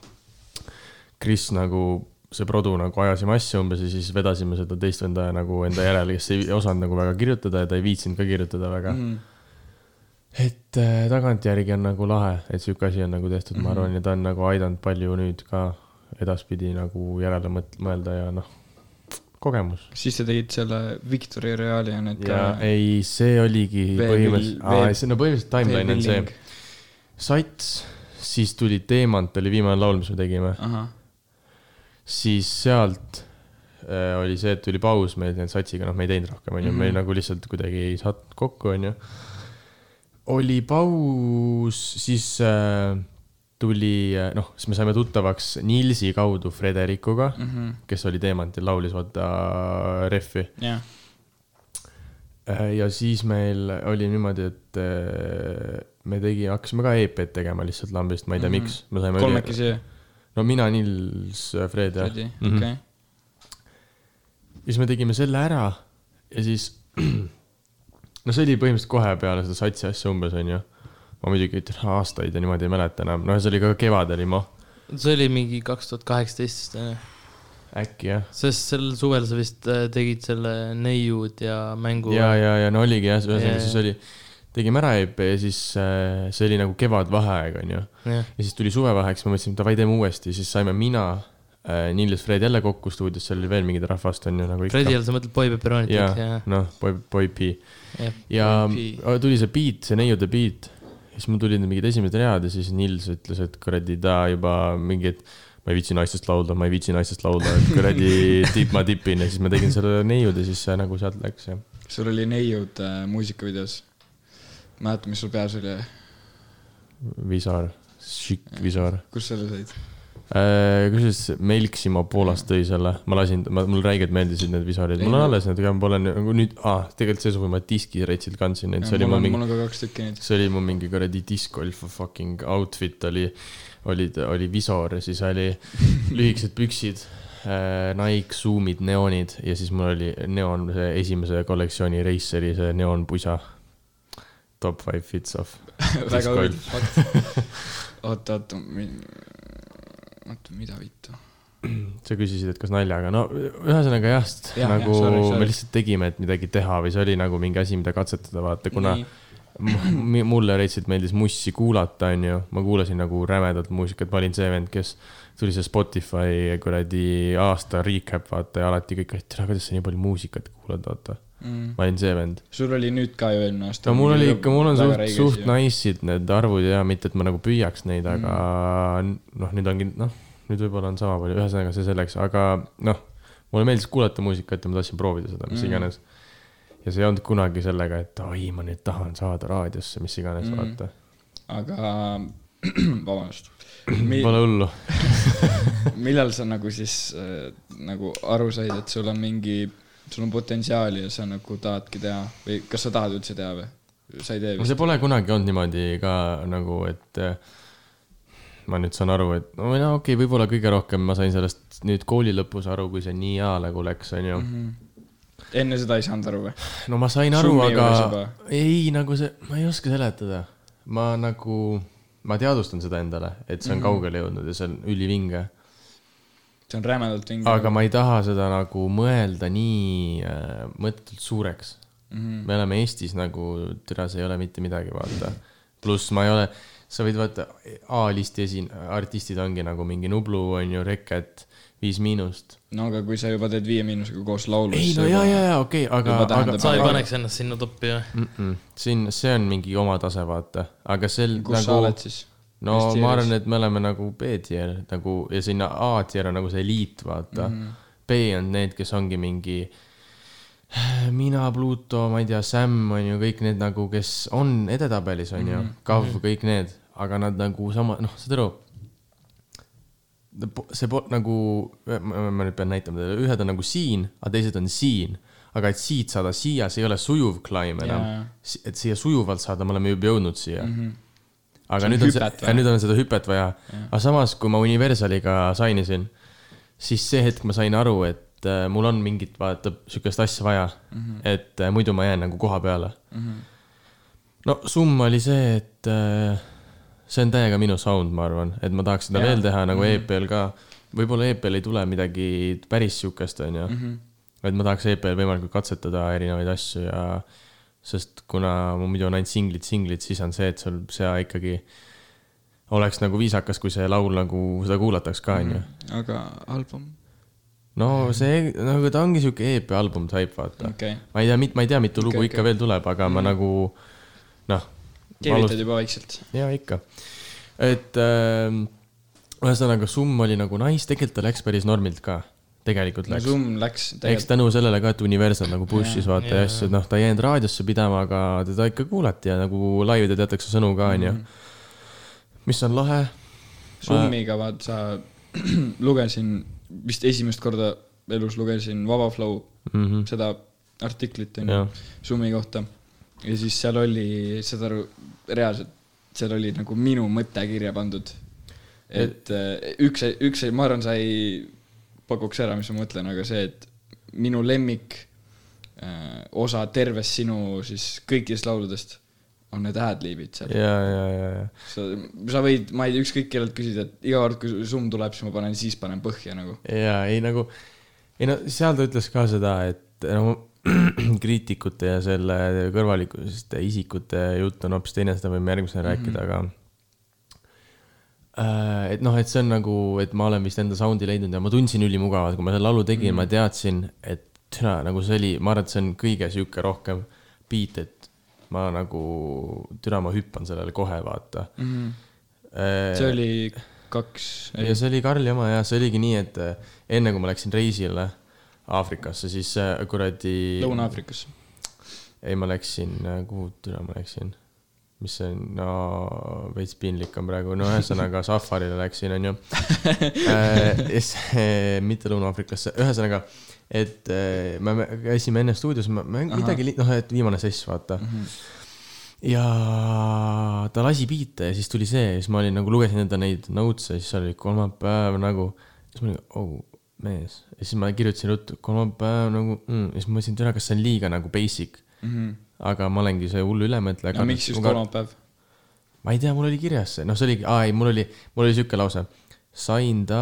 Kris nagu, see produ nagu ajasime asja umbes ja siis vedasime seda teist venda nagu enda järele, kes ei osanud nagu väga kirjutada ja ta ei viitsinud ka kirjutada väga mm. Mhm. -hmm. Et äh, tagantjärgi on nagu lahe, et sihuke asi on nagu tehtud mm, -hmm. ma Mhm. arvan, ja ta on nagu aidanud palju nüüd ka edaspidi nagu järele mõt-, mõelda ja noh, kogemus. siis te tegid selle Victory Reali ja need ja ei, see oligi põhimõtteliselt, no põhimõtteliselt timeline on see, sats, siis tuli Teemant oli viimane laul, mis me tegime, siis sealt äh, oli see, et tuli paus meil need satsiga, noh, me ei teinud rohkem, onju, Mhm. meil nagu lihtsalt kuidagi ei sattunud kokku, onju. Oli paus, siis äh, tuli, noh, siis me saime tuttavaks Nilsi kaudu Frederikuga, Mhm. kes oli Teemantil, laulis vaata Refi. jah, Äh, ja siis meil oli niimoodi, et äh, me tegi, hakkasime ka EP-d tegema lihtsalt lambist, ma ei tea Mhm. mm, -hmm. miks, kolmekesi, no mina, Nils, Fred ja. okei, ja siis me tegime selle ära ja siis, [CLEARS THROAT] no see oli põhimõtteliselt kohe peale seda satsi asja umbes onju. ma muidugi aastaid ja niimoodi ei mäleta enam, noh, see oli ka kevadel juba, see oli mingi kaks tuhat kaheksateist, äkki jah. sest sel suvel sa vist äh, tegid selle neiud ja mängu. ja, ja, ja no oligi jah, ühesõnaga siis oli, tegime ära EP ja siis äh, see oli nagu kevadvaheaeg onju. ja siis tuli suvevaheaeg, siis ma mõtlesin, davai teeme uuesti, siis saime mina äh,, Nils, Fred jälle kokku stuudios, seal oli veel mingid rahvast onju nagu ikka. Fredi all sa mõtled Boy Pepperonit, ja eks, noh, Boy, Boy P ja tuli see beat, see neiude beat siis mul tulid mingid esimesed read ja siis Nils ütles, et kuradi ta juba mingi, et ma ei viitsi naistest laulda, ma ei viitsi naistest laulda, et kuradi [LAUGHS] tipp, ma tipin ja siis ma tegin selle neiud ja siis see nagu sealt läks ja. sul oli neiud äh, muusikavideos. mäleta, mis sul peas oli? Visar, šikk Visar. kus sa selle said? Kusjuures Melksima Poolast tõi selle, ma lasin, mulle räigelt meeldisid need visarid, mul on alles need, aga ma pole nagu nüüd ah,, tegelikult see suvi ma diski retsilt kandsin neid, see oli mul mul on, mingi mul on ka kaks tükki neid. see oli mu mingi kuradi discgolf fucking outfit oli, oli, oli visor ja siis oli lühikesed püksid äh,, Nike Zoomid, neoonid ja siis mul oli neoon, see esimese kollektsiooni Raceri see neoonpusa. Top five fits off. väga huvitav fakt. oota, oota, oota, mida vittu? sa küsisid, et kas naljaga, no ühesõnaga jah, Jah, nagu jah, sorry, me sorry. lihtsalt tegime, et midagi teha või see oli nagu mingi asi, mida katsetada, vaata, kuna mulle reitselt meeldis mussi kuulata, onju, ma kuulasin nagu rämedat muusikat, ma olin see vend, kes tuli see Spotify kuradi aasta recap, vaata ja alati kõik, et kuidas sa nii palju muusikat kuulad, vaata. mm.. ma olin see vend. sul oli nüüd ka ju eelmine aasta. no mul oli ikka, mul on suht, suht. nice'id need arvud ja mitte, et ma nagu püüaks neid, aga noh, nüüd ongi, noh, nüüd võib-olla on sama palju, ühesõnaga see selleks, aga noh, mulle meeldis kuulata muusikat ja ma tahtsin proovida seda, mis Mm. iganes. ja see ei olnud kunagi sellega, et oi, ma nüüd tahan saada raadiosse, mis iganes Mm. mm., vaata. aga, [CLEARS THROAT] vabandust Mi,. Pole hullu. [LAUGHS] millal sa nagu siis äh, nagu aru said, et sul on mingi, sul on potentsiaali ja sa nagu tahadki teha või kas sa tahad üldse teha või? sa ei tee vist? see pole kunagi olnud niimoodi ka nagu, et eh, ma nüüd saan aru, et no, no okei okay,, võib-olla kõige rohkem ma sain sellest nüüd kooli lõpus aru, kui see nii hea nagu läks, onju. Mhm. enne seda ei saanud aru või? no ma sain aru, aga ei nagu see, ma ei oska seletada. ma nagu, ma teadvustan seda endale, et see on mm. -hmm. kaugele jõudnud ja see on ülivinge. See on rämedalt vinge. aga ma ei taha seda nagu mõelda nii äh, mõttetult suureks mm. me oleme Eestis nagu, türa, see ei ole mitte midagi, vaata. pluss ma ei ole, sa võid vaata, A-listi esin-, artistid ongi nagu mingi Nublu on ju, Reket, Viis Miinust. no aga kui sa juba teed Viie Miinusega koos laulu. ei no ja, ja, ja okei okay,, aga aga sa ei paneks ennast sinna toppi või? mm -mm, siin, see on mingi oma tase, vaata, aga sel kus nagu... sa nagu oled, siis? No Mis ma arvan, et me oleme nagu B-tier nagu ja sinna A-tier on nagu see eliit, vaata mm. Mhm. -hmm. B on need, kes ongi mingi mina, Pluto, ma ei tea, Sam on ju kõik need nagu, kes on edetabelis on ju mm, Mhm. -hmm. Kav, kõik need, aga nad nagu sama, noh, saad aru. see po- nagu, ma nüüd pean näitama teile, ühed on nagu siin, aga teised on siin. aga et siit saada siia, see ei ole sujuv climb enam Jaa.. et siia sujuvalt saada, me oleme juba jõudnud siia mm. -hmm aga nüüd on see nüüd on seda hüpet vaja. aga samas, kui ma Universaliga sainisin, siis see hetk ma sain aru, et äh, mul on mingit, vaata, sihukest asja vaja mm. -hmm. et äh, muidu ma jään nagu koha peale mm. -hmm. no summ oli see, et äh, see on täiega minu sound, ma arvan, et ma tahaks seda ja. veel teha nagu mm -hmm. EP-l ka. võib-olla EP-l ei tule midagi päris sihukest, onju. et ma tahaks EP-l võimalikult katsetada erinevaid asju ja sest kuna ma muidu on ainult singlid, singlid, siis on see, et sul see ikkagi oleks nagu viisakas, kui see laul nagu seda kuulataks ka, onju. aga album, no see, nagu ta ongi sihuke EP album type, vaata okay.. ma ei tea, ma ei tea, mitu lugu Okei, ikka okei. veel tuleb, aga ma nagu noh. keevitad juba vaikselt. ja ikka, et äh, ühesõnaga summ oli nagu nice, tegelikult ta läks päris normilt ka, tegelikult läks. Zoom läks eks tegelikult, tänu sellele ka, et Universal nagu push'is Jaa. vaata ja Jaa. asju, noh, ta ei jäänud raadiosse pidama, aga teda ikka kuulati ja nagu laivide teatakse sõnu ka, onju. Mhm. mis on lahe. Zoomiga vaat sa, [CLEARS THROAT] lugesin vist esimest korda elus lugesin Vaba Flow mm. -hmm. seda artiklit onju Zoomi kohta. ja siis seal oli, saad aru, reaalselt seal oli nagu minu mõte kirja pandud. et eh, üks, üks, ma arvan, sa ei pakuks ära, mis ma mõtlen, aga see, et minu lemmik äh, osa tervest sinu siis kõikidest lauludest on need ad-libid seal. ja, ja, ja, ja. sa, sa võid, ma ei tea, ükskõik kellelt küsida, et iga kord, kui summ tuleb, siis ma panen, siis panen põhja nagu. ja ei nagu, ei no seal ta ütles ka seda, et no [CLEARS THROAT] kriitikute ja selle kõrvalikuste isikute jutt on hoopis teine, seda võime järgmisena mm -hmm. rääkida, aga äh, et noh, et see on nagu, et ma olen vist enda sound'i leidnud ja ma tundsin ülimugavalt, kui ma selle laulu tegin mm, -hmm. ma teadsin, et türa, nagu see oli, ma arvan, et see on kõige sihuke rohkem beat, et ma nagu, türa, ma hüppan sellele kohe, vaata. Mhm. see oli kaks, ja see oli Karli oma ja see oligi nii, et äh, enne kui ma läksin reisile Aafrikasse, siis äh, kuradi. Lõuna-Aafrikas. ei, ma läksin, kuhu türa ma läksin? Mis see on, no veits piinlik on praegu, no ühesõnaga safarile läksin, onju. mitte Lõuna-Aafrikasse, ühesõnaga, et äh, me me käisime enne stuudios, ma, midagi, noh, et viimane sess, vaata. ja ta lasi biite ja siis tuli see ja siis ma olin nagu lugesin enda neid notes'e siis oli kolmapäev nagu. siis ma olin, oh mees ja siis ma kirjutasin ruttu kolmapäev nagu mm., ja siis ma mõtlesin, et kas see on liiga nagu basic. Aga ma olengi see hullu ülemõtleja. no miks just? kolmapäev? ma ei tea, mul oli kirjas see, noh, see oligi, aa ei, mul oli, mul oli siuke lause. sain ta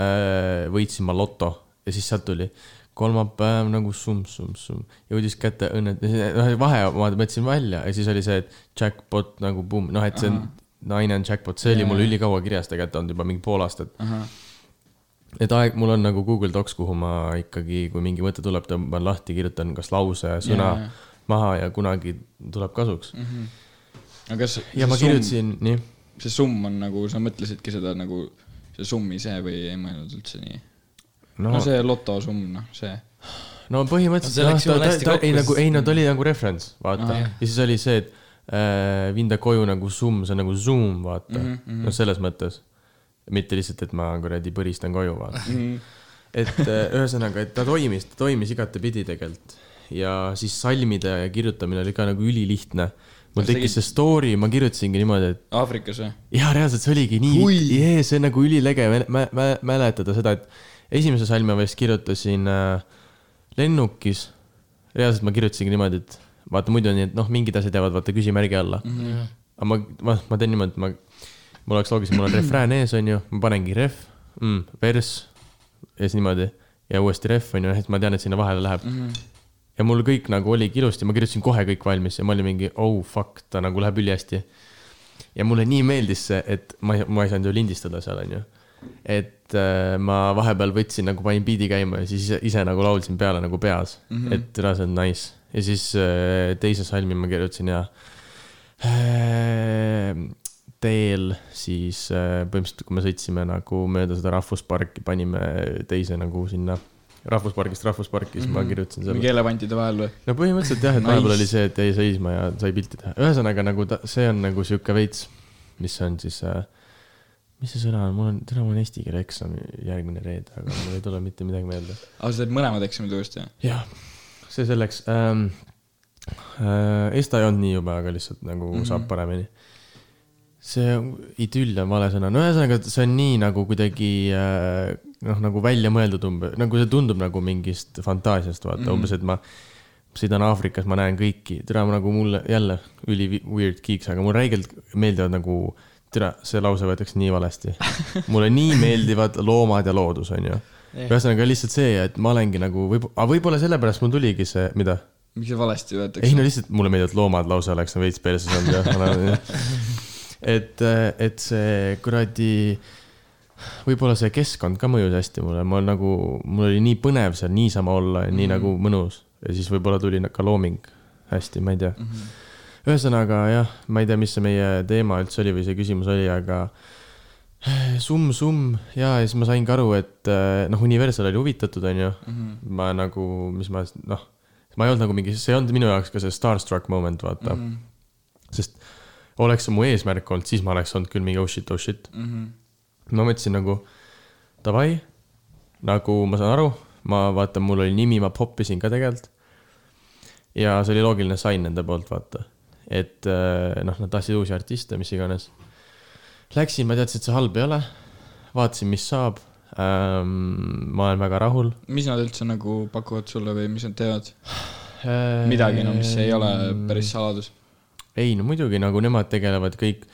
äh,, võitsin ma loto ja siis sealt tuli kolmapäev nagu summ-summ-summ, jõudis kätte õnne, noh vahe ma mõtlesin välja ja siis oli see, et jackpot nagu pumm, noh, et see on naine on jackpot, see oli mul ülikaua kirjas tegelikult olnud juba mingi pool aastat. et aeg, mul on nagu Google Docs, kuhu ma ikkagi, kui mingi mõte tuleb, tõmban lahti, kirjutan kas lause, sõna jaa. Maha ja kunagi tuleb kasuks. aga kas ja ma kirjutasin, nii see summ on nagu, sa mõtlesidki seda nagu see summ ise või ei mõelnud üldse nii? no, no see lotosumm, noh, see. no põhimõtteliselt See no, läks ta, ta, ta, ei nagu, ei no ta oli nagu reference, vaata Aa, ah,. ja siis oli see, et äh, viin ta koju nagu summ, see on nagu zoom, vaata mm. -hmm, no selles mõttes. mitte lihtsalt, et ma kuradi põristan koju, vaata mm. -hmm. et äh, ühesõnaga, et ta toimis, ta toimis igatepidi tegelikult. Ja siis salmide kirjutamine oli ka nagu ülilihtne. mul tekkis see story, ma kirjutasingi niimoodi, et Aafrikas või? jaa, reaalselt see oligi nii jee, see on nagu ülilege mä- mä- mä- mäletada seda, et esimese salmi ma vist kirjutasin äh, lennukis. reaalselt ma kirjutasingi niimoodi, et vaata muidu on nii, et noh, mingid asjad jäävad vaata küsimärgi alla mm. -hmm. aga ma, ma, ma teen niimoodi, et ma, mul oleks loogiline, mul on refrään [CLEARS THROAT] ees, onju, ma panengi ref mm,, vers ja siis niimoodi ja uuesti ref onju, et ma tean, et sinna vahele läheb mm. -hmm. Ja mul kõik nagu oligi ilusti, ma kirjutasin kohe kõik valmis ja ma olin mingi oh fuck, ta nagu läheb ülihästi ja mulle nii meeldis see, et ma ma ei saanud ju lindistada seal, onju. et äh, ma vahepeal võtsin nagu panin biidi käima ja siis ise, ise nagu laulsin peale nagu peas mm, -hmm. et see on nice. ja siis äh, teise salmi ma kirjutasin ja äh, teel siis äh, põhimõtteliselt, kui me sõitsime nagu mööda seda rahvusparki, panime teise nagu sinna rahvuspargist rahvusparki, siis mm -hmm. ma kirjutasin selle mingi elevantide vahel või? no põhimõtteliselt jah, et Nice. vahepeal oli see, et jäi seisma ja sai pilti teha. ühesõnaga nagu ta, see on nagu sihuke veits, mis on siis äh,, mis see sõna on, mul on, täna mul on eesti keele eksam järgmine reede, aga mul ei tule mitte midagi meelde. aa, sa teed mõlemad eksamid uuesti, jah? jah, see selleks ähm,. Äh, Esta ei olnud nii jube, aga lihtsalt nagu mm -hmm. saab paremini. see idüll on vale sõna, no ühesõnaga, see on nii nagu kuidagi äh, noh, nagu välja mõeldud umbes, nagu see tundub nagu mingist fantaasiast, vaata mm -hmm. umbes, et ma sõidan Aafrikas, ma näen kõiki, tere, nagu mulle jälle üli weird geeks, aga mulle räigelt meeldivad nagu, tere, see lause võetakse nii valesti. [LAUGHS] mulle nii meeldivad loomad ja loodus, onju. ühesõnaga lihtsalt see, et ma olengi nagu võib, aga võib-olla sellepärast mul tuligi see, mida? miks see valesti ei võetakse no? lihtsalt mulle meeldivad loomad lause oleks veits perses olnud jah. [LAUGHS] [LAUGHS] et, et see kuradi, võib-olla see keskkond ka mõjus hästi mulle, ma nagu, mul oli nii põnev seal niisama olla ja nii mm -hmm. nagu mõnus ja siis võib-olla tuli ka looming hästi, ma ei tea mm. -hmm. ühesõnaga jah, ma ei tea, mis see meie teema üldse oli või see küsimus oli, aga summ-summ ja, ja siis ma saingi aru, et eh, noh, Universal oli huvitatud, onju. ma nagu, mis ma noh, ma ei olnud nagu mingi, see ei olnud minu jaoks ka see starstruck moment, vaata mm. -hmm. sest oleks see mu eesmärk olnud, siis ma oleks olnud küll mingi oh shit, oh shit mm. -hmm. Ma mõtlesin nagu davai, nagu ma saan aru, ma vaatan, mul oli nimi, ma poppisin ka tegelikult. ja see oli loogiline sign nende poolt, vaata. et eh, noh, nad tahtsid uusi artiste, mis iganes. Läksin, ma teadsin, et see halb ei ole. vaatasin, mis saab ähm,. ma olen väga rahul. mis nad üldse nagu pakuvad sulle või mis nad teevad? midagi, no mis ei ole päris saladus. ei no muidugi nagu nemad tegelevad kõik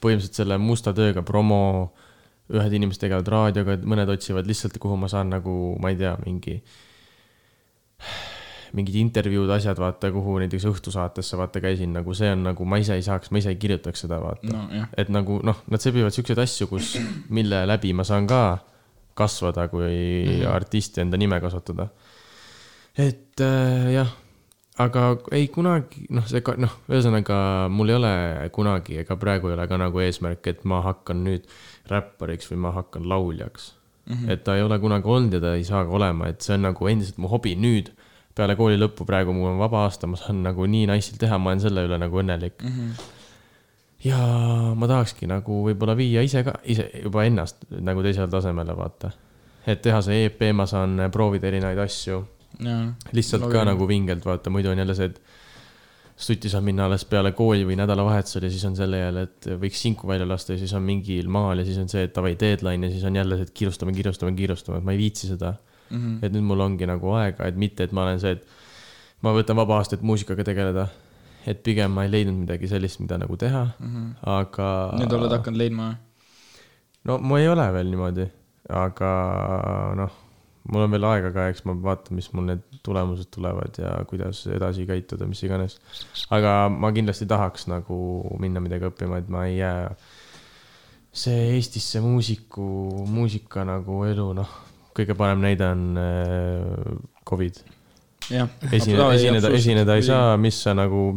põhimõtteliselt selle musta tööga, promo, ühed inimesed tegelevad raadioga, mõned otsivad lihtsalt, kuhu ma saan nagu, ma ei tea, mingi, mingid intervjuud, asjad, vaata, kuhu näiteks õhtusaatesse vaata käisin, nagu see on nagu, ma ise ei saaks, ma ise ei kirjutaks seda, vaata no,. et nagu noh, nad sebivad siukseid asju, kus, mille läbi ma saan ka kasvada kui mm -hmm. artist ja enda nime kasvatada. et äh, jah, aga ei kunagi, noh, see ka, noh, ühesõnaga mul ei ole kunagi ega praegu ei ole ka nagu eesmärk, et ma hakkan nüüd räppariks või ma hakkan lauljaks mm. -hmm. et ta ei ole kunagi olnud ja ta ei saa ka olema, et see on nagu endiselt mu hobi nüüd. peale kooli lõppu praegu mul on vaba aasta, ma saan nagu nii nice'ilt teha, ma olen selle üle nagu õnnelik mm. -hmm. ja ma tahakski nagu võib-olla viia ise ka, ise juba ennast nagu teisele tasemele, vaata. et teha see EP, ma saan proovida erinevaid asju lihtsalt Logi. ka nagu vingelt vaata, muidu on jälle see, et stuti saab minna alles peale kooli või nädalavahetusel ja siis on selle jälle, et võiks sinku välja lasta ja siis on mingil maal ja siis on see, et davai deadline ja siis on jälle see, et kiirustame, kiirustame, kiirustame, et ma ei viitsi seda mm. -hmm. et nüüd mul ongi nagu aega, et mitte, et ma olen see, et ma võtan vaba aasta, et muusikaga tegeleda. et pigem ma ei leidnud midagi sellist, mida nagu teha mm, -hmm. aga. nüüd oled hakanud leidma? no ma ei ole veel niimoodi, aga noh mul on veel aega ka, eks ma vaatan, mis mul need tulemused tulevad ja kuidas edasi käituda, mis iganes. aga ma kindlasti tahaks nagu minna midagi õppima, et ma ei jää. see Eestisse muusiku, muusika nagu elu, noh, kõige parem näide on äh, Covid. esineda, esineda, esineda ei saa, mis sa nagu,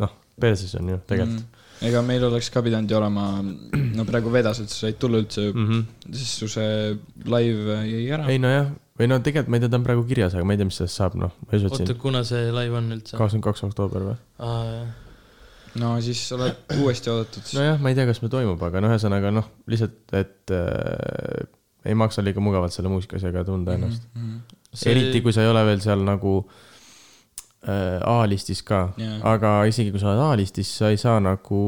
noh, perses on ju tegelikult mm ega meil oleks ka pidanud ju olema, no praegu vedas, et sa said tulla üldse mm, -hmm. siis su see live jäi ära. ei nojah, või no tegelikult ma ei tea, ta on praegu kirjas, aga ma ei tea, mis sellest saab, noh. oota, kuna see live on üldse? kakskümmend kaks oktoober või? aa, jah. no siis oled uuesti oodatud. nojah, ma ei tea, kas meil toimub, aga no ühesõnaga noh, lihtsalt, et äh, ei maksa liiga mugavalt selle muusikaasjaga tunda ennast mm. -hmm. See... eriti, kui sa ei ole veel seal nagu äh, A-listis ka yeah., aga isegi kui sa oled A-listis, sa ei saa nagu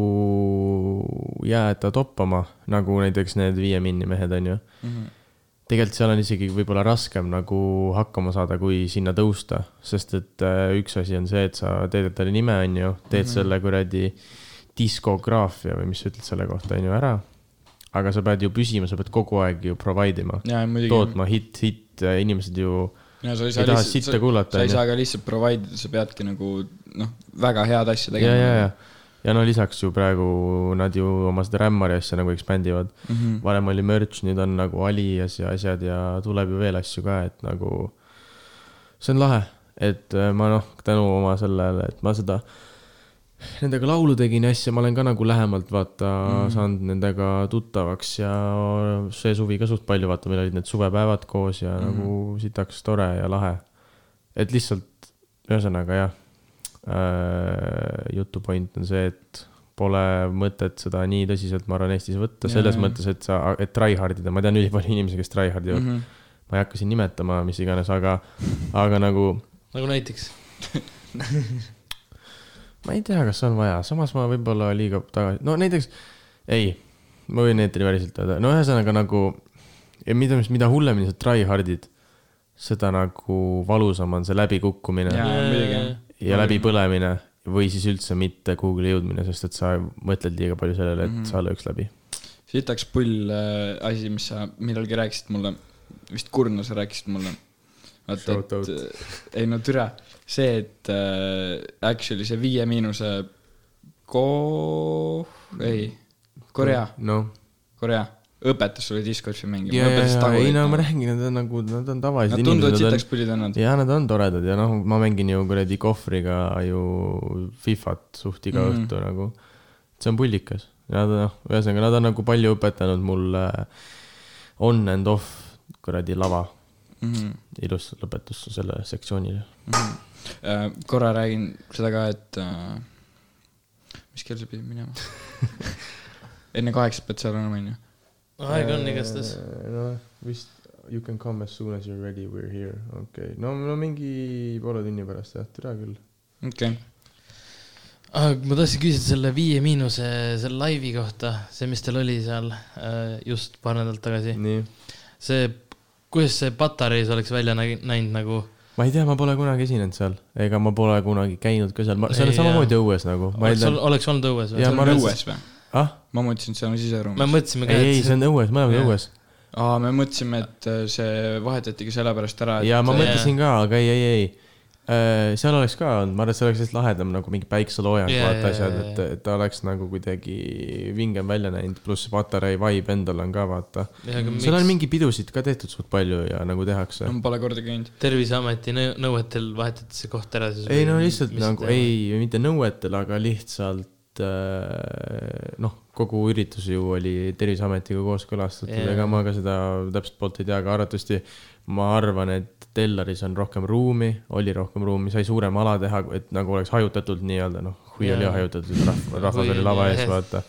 jääda toppama, nagu näiteks need Viie Minni mehed, on ju mm. -hmm. tegelikult seal on isegi võib-olla raskem nagu hakkama saada, kui sinna tõusta, sest et äh, üks asi on see, et sa teed endale nime, on ju, teed mm -hmm. selle kuradi diskograafia või mis sa ütled selle kohta, on ju, ära aga sa pead ju püsima, sa pead kogu aeg ju provide ima, tootma hitt, hitt, inimesed ju ja sa ei saa lihtsalt, sa, sa ei saa ka lihtsalt provide sa peadki nagu noh, väga head asja tegema. ja, ja, ja, ja no lisaks ju praegu nad ju oma seda rämmari asja nagu expand ivad mm. -hmm. varem oli merch, nüüd on nagu Alias ja asjad ja tuleb ju veel asju ka, et nagu see on lahe, et äh, ma noh, tänu oma sellele, et ma seda nendega laulu tegin ja asja, ma olen ka nagu lähemalt vaata mm. saanud nendega tuttavaks ja see suvi ka suht palju, vaata, meil olid need suvepäevad koos ja mm. nagu sitaks tore ja lahe. et lihtsalt, ühesõnaga jah äh,, jutu point on see, et pole mõtet seda nii tõsiselt, ma arvan, Eestis võtta, selles yeah. mõttes, et sa, et try hard ida, ma tean ülipalju inimesi, kes try hard ivad mm. -hmm. ma ei hakka siin nimetama, mis iganes, aga, aga nagu. nagu näiteks [LAUGHS] ma ei tea, kas on vaja, samas ma võib-olla liiga tagasi, no näiteks, ei, ma võin eetri päriselt öelda, no ühesõnaga nagu, mida, mida hullemini sa try hard'id, seda nagu valusam on see läbikukkumine. Ja, ja, läbipõlemine või siis üldse mitte kuhugile jõudmine, sest et sa mõtled liiga palju sellele, et mm -hmm. sa lööks läbi. sitaks pull äh, asi, mis sa millalgi rääkisid mulle, vist Kurno, sa rääkisid mulle. Vaata, et, ei no türa see, et äh, actually see Viie Miinuse ko-, ei, Korea no. Korea õpetas sulle Discordi mängima. ja, ja, ja, ei no ma räägin, nad on nagu, nad on tavalised inimesed. Nad tunduvad sitaks pullid on nad. ja nad on toredad ja noh, ma mängin ju kuradi kohvriga ju Fifat suht iga mm õhtu nagu. see on pullikas. Nad noh, ühesõnaga nad on nagu palju õpetanud mulle on and off kuradi lava mm. -hmm. ilus lõpetus sellele sektsioonile mm. -hmm Äh, korra räägin seda ka, et äh, mis kell sa pidid minema [LAUGHS] enne kaheksat pead seal olema, onju. aega on igastahes. Äh, noh, vist you can come as soon as you are ready, we are here, okei okay., no, no mingi poole tunni pärast jah, tere küll. okei okay. Ah, ma tahtsin küsida selle Viie Miinuse, selle laivi kohta, see, mis teil oli seal just paar nädalat tagasi. see, kuidas see Patareis oleks välja näinud nagu ma ei tea, ma pole kunagi esinenud seal, ega ma pole kunagi käinud ka seal, see on samamoodi õues nagu. oleks, oleks olnud õues või? see on õues või? ah? ma mõtlesin, et see on siseruumis. me mõtlesime ka. ei, ei, see on õues, mõlemad on õues. aa, me mõtlesime, et äh, see vahetatigi sellepärast ära, et. ja ma mõtlesin ka, aga ei, ei, ei. Äh, seal oleks ka olnud, ma arvan, et see oleks lihtsalt lahedam nagu mingi päikseloojang yeah,, vaata jaa, asjad, jaa, et, et ta oleks nagu kuidagi vingem välja näinud, pluss Patarei vibe endal on ka vaata. seal on mingi pidusid ka tehtud suht palju ja nagu tehakse. ma pole kordagi käinud. terviseameti nõu- nõuetel vahetati see koht ära siis. ei no lihtsalt nagu, ei, mitte nõuetel, aga lihtsalt äh, noh, kogu üritus ju oli Terviseametiga kooskõlastatud yeah., ega ma ka seda täpselt poolt ei tea, aga arvatavasti ma arvan, et Tellaris on rohkem ruumi, oli rohkem ruumi, sai suurem ala teha, et nagu oleks hajutatult nii-öelda noh, hui oli Jaa. hajutatud, rahv-, rahvas Või oli lava oli, ees, vaata.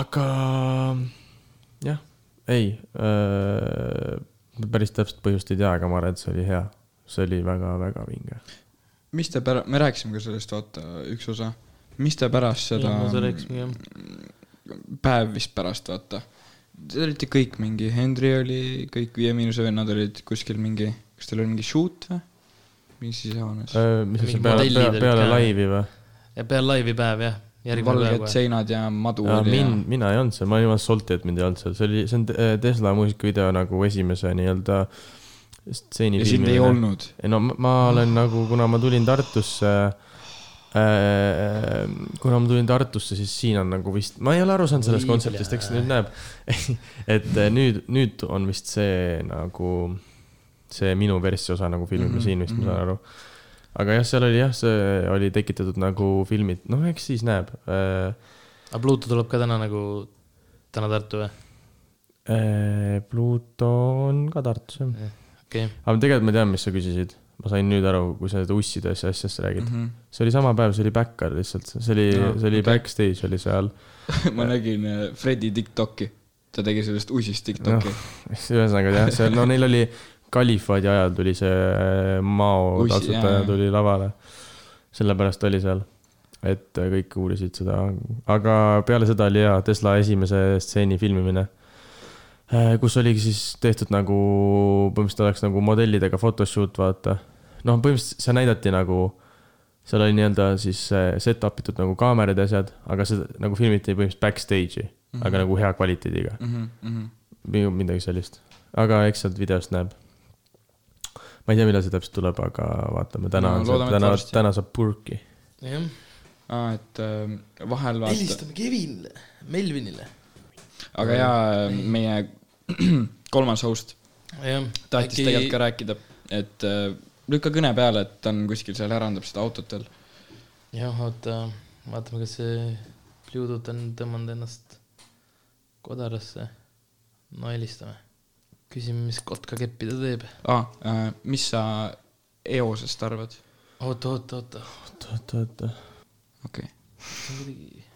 aga jah, ei äh,, päris täpset põhjust ei tea, aga ma arvan, et see oli hea. see oli väga-väga vinge. mis te pära-, me rääkisime ka sellest, vaata, üks osa. mis te pärast seda rääkisime jah. päev vist pärast, vaata. Te olite kõik mingi, Henry oli, kõik Viie Miinuse vennad olid kuskil mingi, kas teil oli mingi shoot või? mis siis iganes. Äh, mis Mingi see peale, peale, peale laivi või? ja peale laivi päev jah, valged seinad ja madu jaa, oli mind, mina ei olnud seal, ma olin jumala salty, et mind ei olnud seal, see oli, see on Te- Tesla muusikavideo nagu esimese nii-öelda stseeni ja sind ei. olnud. ei no ma, ma olen nagu, kuna ma tulin Tartusse äh,, kuna ma tulin Tartusse, siis siin on nagu vist, ma ei ole aru saanud sellest kontseptist, eks nüüd näeb. [LAUGHS] et äh, nüüd, nüüd on vist see nagu, see minu versi osa nagu filmime mm Mhm, -hmm, siin vist, ma mhm. saan aru. aga jah, seal oli jah, see oli tekitatud nagu filmid, noh, eks siis näeb äh,. aga Pluto tuleb ka täna nagu, täna Tartu või? Äh, Pluto on ka Tartus jah. okei, aga tegelikult ma tean, mis sa küsisid. Ma sain nüüd aru, kui sa seda usside asja asjast räägid mm. -hmm. see oli sama päev, see oli backar lihtsalt, see oli no,, see oli okay. backstage oli seal. [LAUGHS] ma nägin äh, Fredi Tiktoki, ta tegi sellest ussist Tiktoki. [LAUGHS] ühesõnaga jah, seal, no neil oli kalifaadi ajal tuli see äh, Mao taltsutaja jaa, jaa. tuli lavale. sellepärast oli seal, et kõik uurisid seda, aga peale seda oli ja Tesla esimese stseeni filmimine. Kus oligi siis tehtud nagu, põhimõtteliselt oleks nagu modellidega photoshoot, vaata. noh, põhimõtteliselt see näidati nagu, seal oli nii-öelda siis äh, set up itud nagu kaamerad ja asjad, aga seda nagu filmiti põhimõtteliselt backstage'i mm, -hmm. aga nagu hea kvaliteediga. Mhm, Minu- midagi sellist, aga eks sealt videost näeb. ma ei tea, millal see täpselt tuleb, aga vaatame, täna No on see täna, täna saab purki. jah. aa, et äh, vahel vaata, helistame Kevinile, Melvinile. Aga jaa, meie [CLEARS THROAT] kolmas host jah. tahtis Äkki... tegelikult ka rääkida, et äh, lükka kõne peale, et ta on kuskil seal härandab seda autot veel. jah, oota, vaatame, kas see Bluetooth on tõmmanud ennast kodarasse. no helistame. küsime, mis kotkakeppi ta teeb. aa äh,, mis sa eosest arvad? oota, oota, oota. oota, oota, oota. okei okay.,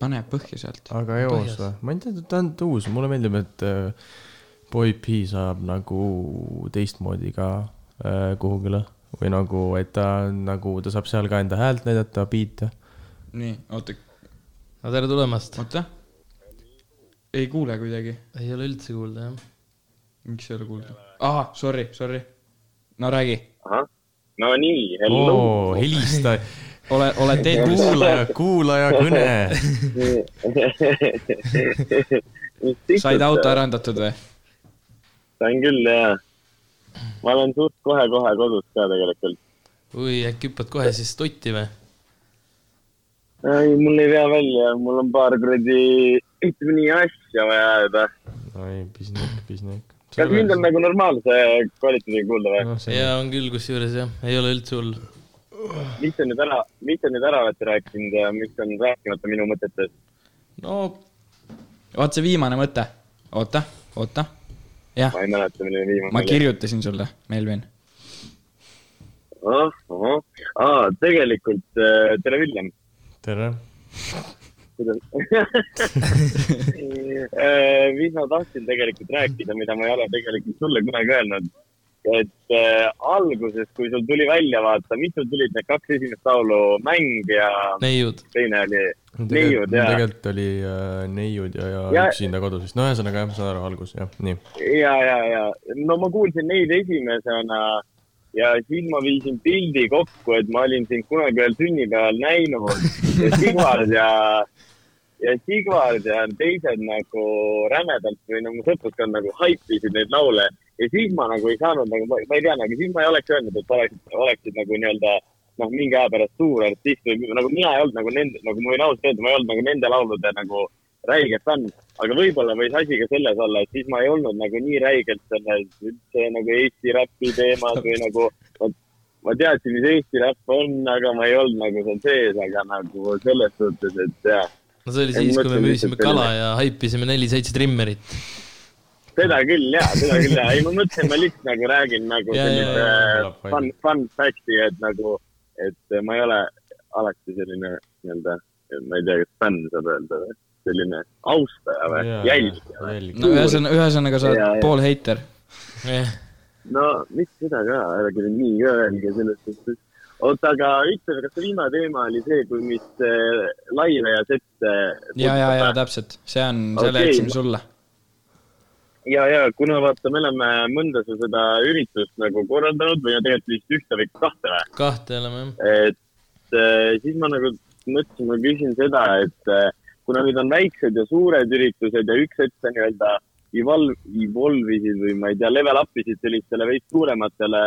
pane põhja sealt. aga eos või? ma ei tea, ta on uus, mulle meeldib, et äh, Boy P saab nagu teistmoodi ka äh, kuhugile või nagu, et ta on nagu, ta saab seal ka enda häält näidata, biite. nii, oota, no tere tulemast. oota. ei kuule kuidagi, ei ole üldse kuulda, jah. miks ei ole kuulda? aa, sorry, sorry. no räägi, ahah, no nii, hello oo, helista, [LAUGHS] ole, eetris. kuulaja, kuulaja kõne. said auto? ärandatud või? sain küll jaa. ma olen suht kohe-kohe kodus ka tegelikult. oi, äkki hüppad kohe siis totti või? ei, mul ei vea välja, mul on paar kuradi, ütleme nii, asja vaja ajada. oi, pisnik, pisnik. kas mind on nagu normaalse kvaliteediga kuulda või? see jaa, on küll kusjuures jah, ei ole üldse hull. Mis on nüüd ära, mis on nüüd ära olete rääkinud ja mis on rääkimata minu mõtetest? no vaat see viimane mõte, oota, oota, jah, ma ei mäleta, milline viimane ma. kirjutasin sulle, Melvin. ah, ahah, aa, tegelikult äh, tere, Villem. tere. [LAUGHS] Äh, mis ma tahtsin tegelikult rääkida, mida ma ei ole tegelikult sulle kunagi öelnud. Et äh, alguses, kui sul tuli välja vaata, mis sul tulid need kaks esimest laulu, Mäng ja neiud. teine oli Neiud ja, tegelikult oli äh, neiud ja, ja, Ja- ja üksinda kodus vist, no ühesõnaga jah, ma saan aru, algus jah, nii. ja, ja, ja no ma kuulsin neid esimesena ja siis ma viisin pildi kokku, et ma olin sind kunagi ühel sünnipäeval näinud. Ja [LAUGHS] Sigvard ja, ja Sigvard ja teised nagu rämedalt või no mu sõpruskond nagu haipisid neid laule ja siis ma nagu ei saanud nagu, ma ei tea, nagu siis ma ei oleks öelnud, et oleksid, oleksid nagu nii-öelda noh, mingi aja pärast suur artist või nagu mina ei olnud nagu nende, nagu ma võin ausalt öelda, ma ei olnud nagu nende laulude nagu räige fänn. aga võib-olla võis asi ka selles olla, et siis ma ei olnud nagu nii räigelt selles üldse nagu Eesti räpi teemas või nagu ma, ma teadsin, mis Eesti räpp on, aga ma ei olnud nagu seal sees, aga nagu selles suhtes, et jah no see oli siis, kui me müüsime kala ja haipisime neli-seitse trimmerit. Seda küll ja, seda küll ja, ei ma mõtlesin, ma lihtsalt nagu räägin nagu Ja, ja, sellise ja, ja. fun, fun fact'i, et nagu, et ma ei ole alati selline nii-öelda, ma ei tea, kas fänn saab öelda või, selline austaja või jälgija või? no ühesõnaga, ühesõnaga sa Ja, oled ja. pool heiter. no mitte seda ka, ärge nüüd nii ka öelge selles suhtes. oota, aga ütle, kas see viimane teema oli see, kui mis äh, laive ja sette. ja, ja, ja täpselt, see on, selle Okei. jätsime sulle. ja, ja kuna vaata, me oleme mõnda seda üritust nagu korraldanud või no tegelikult vist ühte või kahte või? kahte oleme jah. et äh, siis ma nagu mõtlesin, ma küsin seda, et äh, kuna nüüd on väiksed ja suured üritused ja üks hetk sa nii-öelda evolve, evolve isid või ma ei tea, level up isid sellistele veits suurematele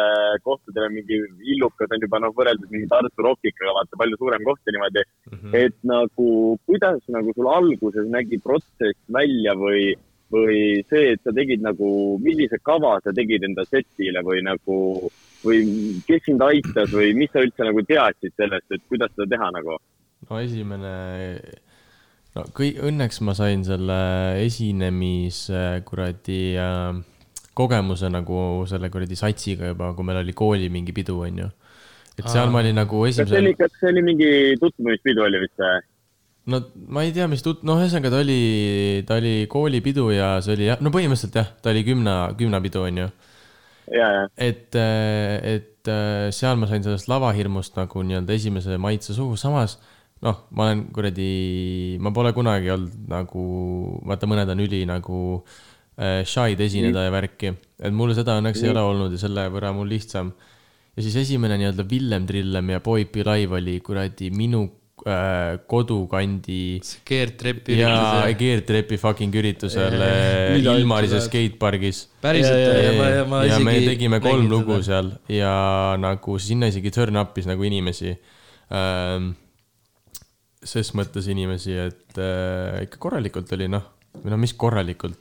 kohtadele, mingi Illukas on juba noh, võrreldes mingi Tartu Rockiga, vaata palju suurem koht ja niimoodi mm. -hmm. et nagu, kuidas nagu sul alguses nägi protsess välja või, või see, et sa tegid nagu, millise kava sa tegid enda setile või nagu, või kes sind aitas või mis sa üldse nagu teadsid sellest, et kuidas seda teha nagu? no esimene, no kõik, õnneks ma sain selle esinemise kuradi äh, kogemuse nagu selle kuradi satsiga juba, kui meil oli kooli mingi pidu, onju. et seal ma olin nagu kas see esimesel oli, kas see oli mingi tutvumispidu oli vist või? No ma ei tea, mis tut-, noh, ühesõnaga ta oli, ta oli koolipidu ja see oli jah, no põhimõtteliselt jah, ta oli kümne, kümnepidu, onju. ja, ja, et, et seal ma sain sellest lavahirmust nagu nii-öelda esimese maitse suhu, samas noh, ma olen kuradi, ma pole kunagi olnud nagu, vaata, mõned on üli nagu äh, shy'd esineda ja värki, et mul seda õnneks ei ole olnud ja selle võrra mul lihtsam. ja siis esimene nii-öelda Villem Trillem ja Boypi live oli kuradi minu kodukandi keertrepi ja üritus. keertrepi fucking üritusel äh, ilmalises skatepargis päriselt Ja, ja, ja, või ma-? ja ma ja me isegi tegime kolm lugu seda. seal ja nagu sinna isegi turn up'is nagu inimesi ähm,. ses mõttes inimesi, et äh, ikka korralikult oli noh, või no mis korralikult.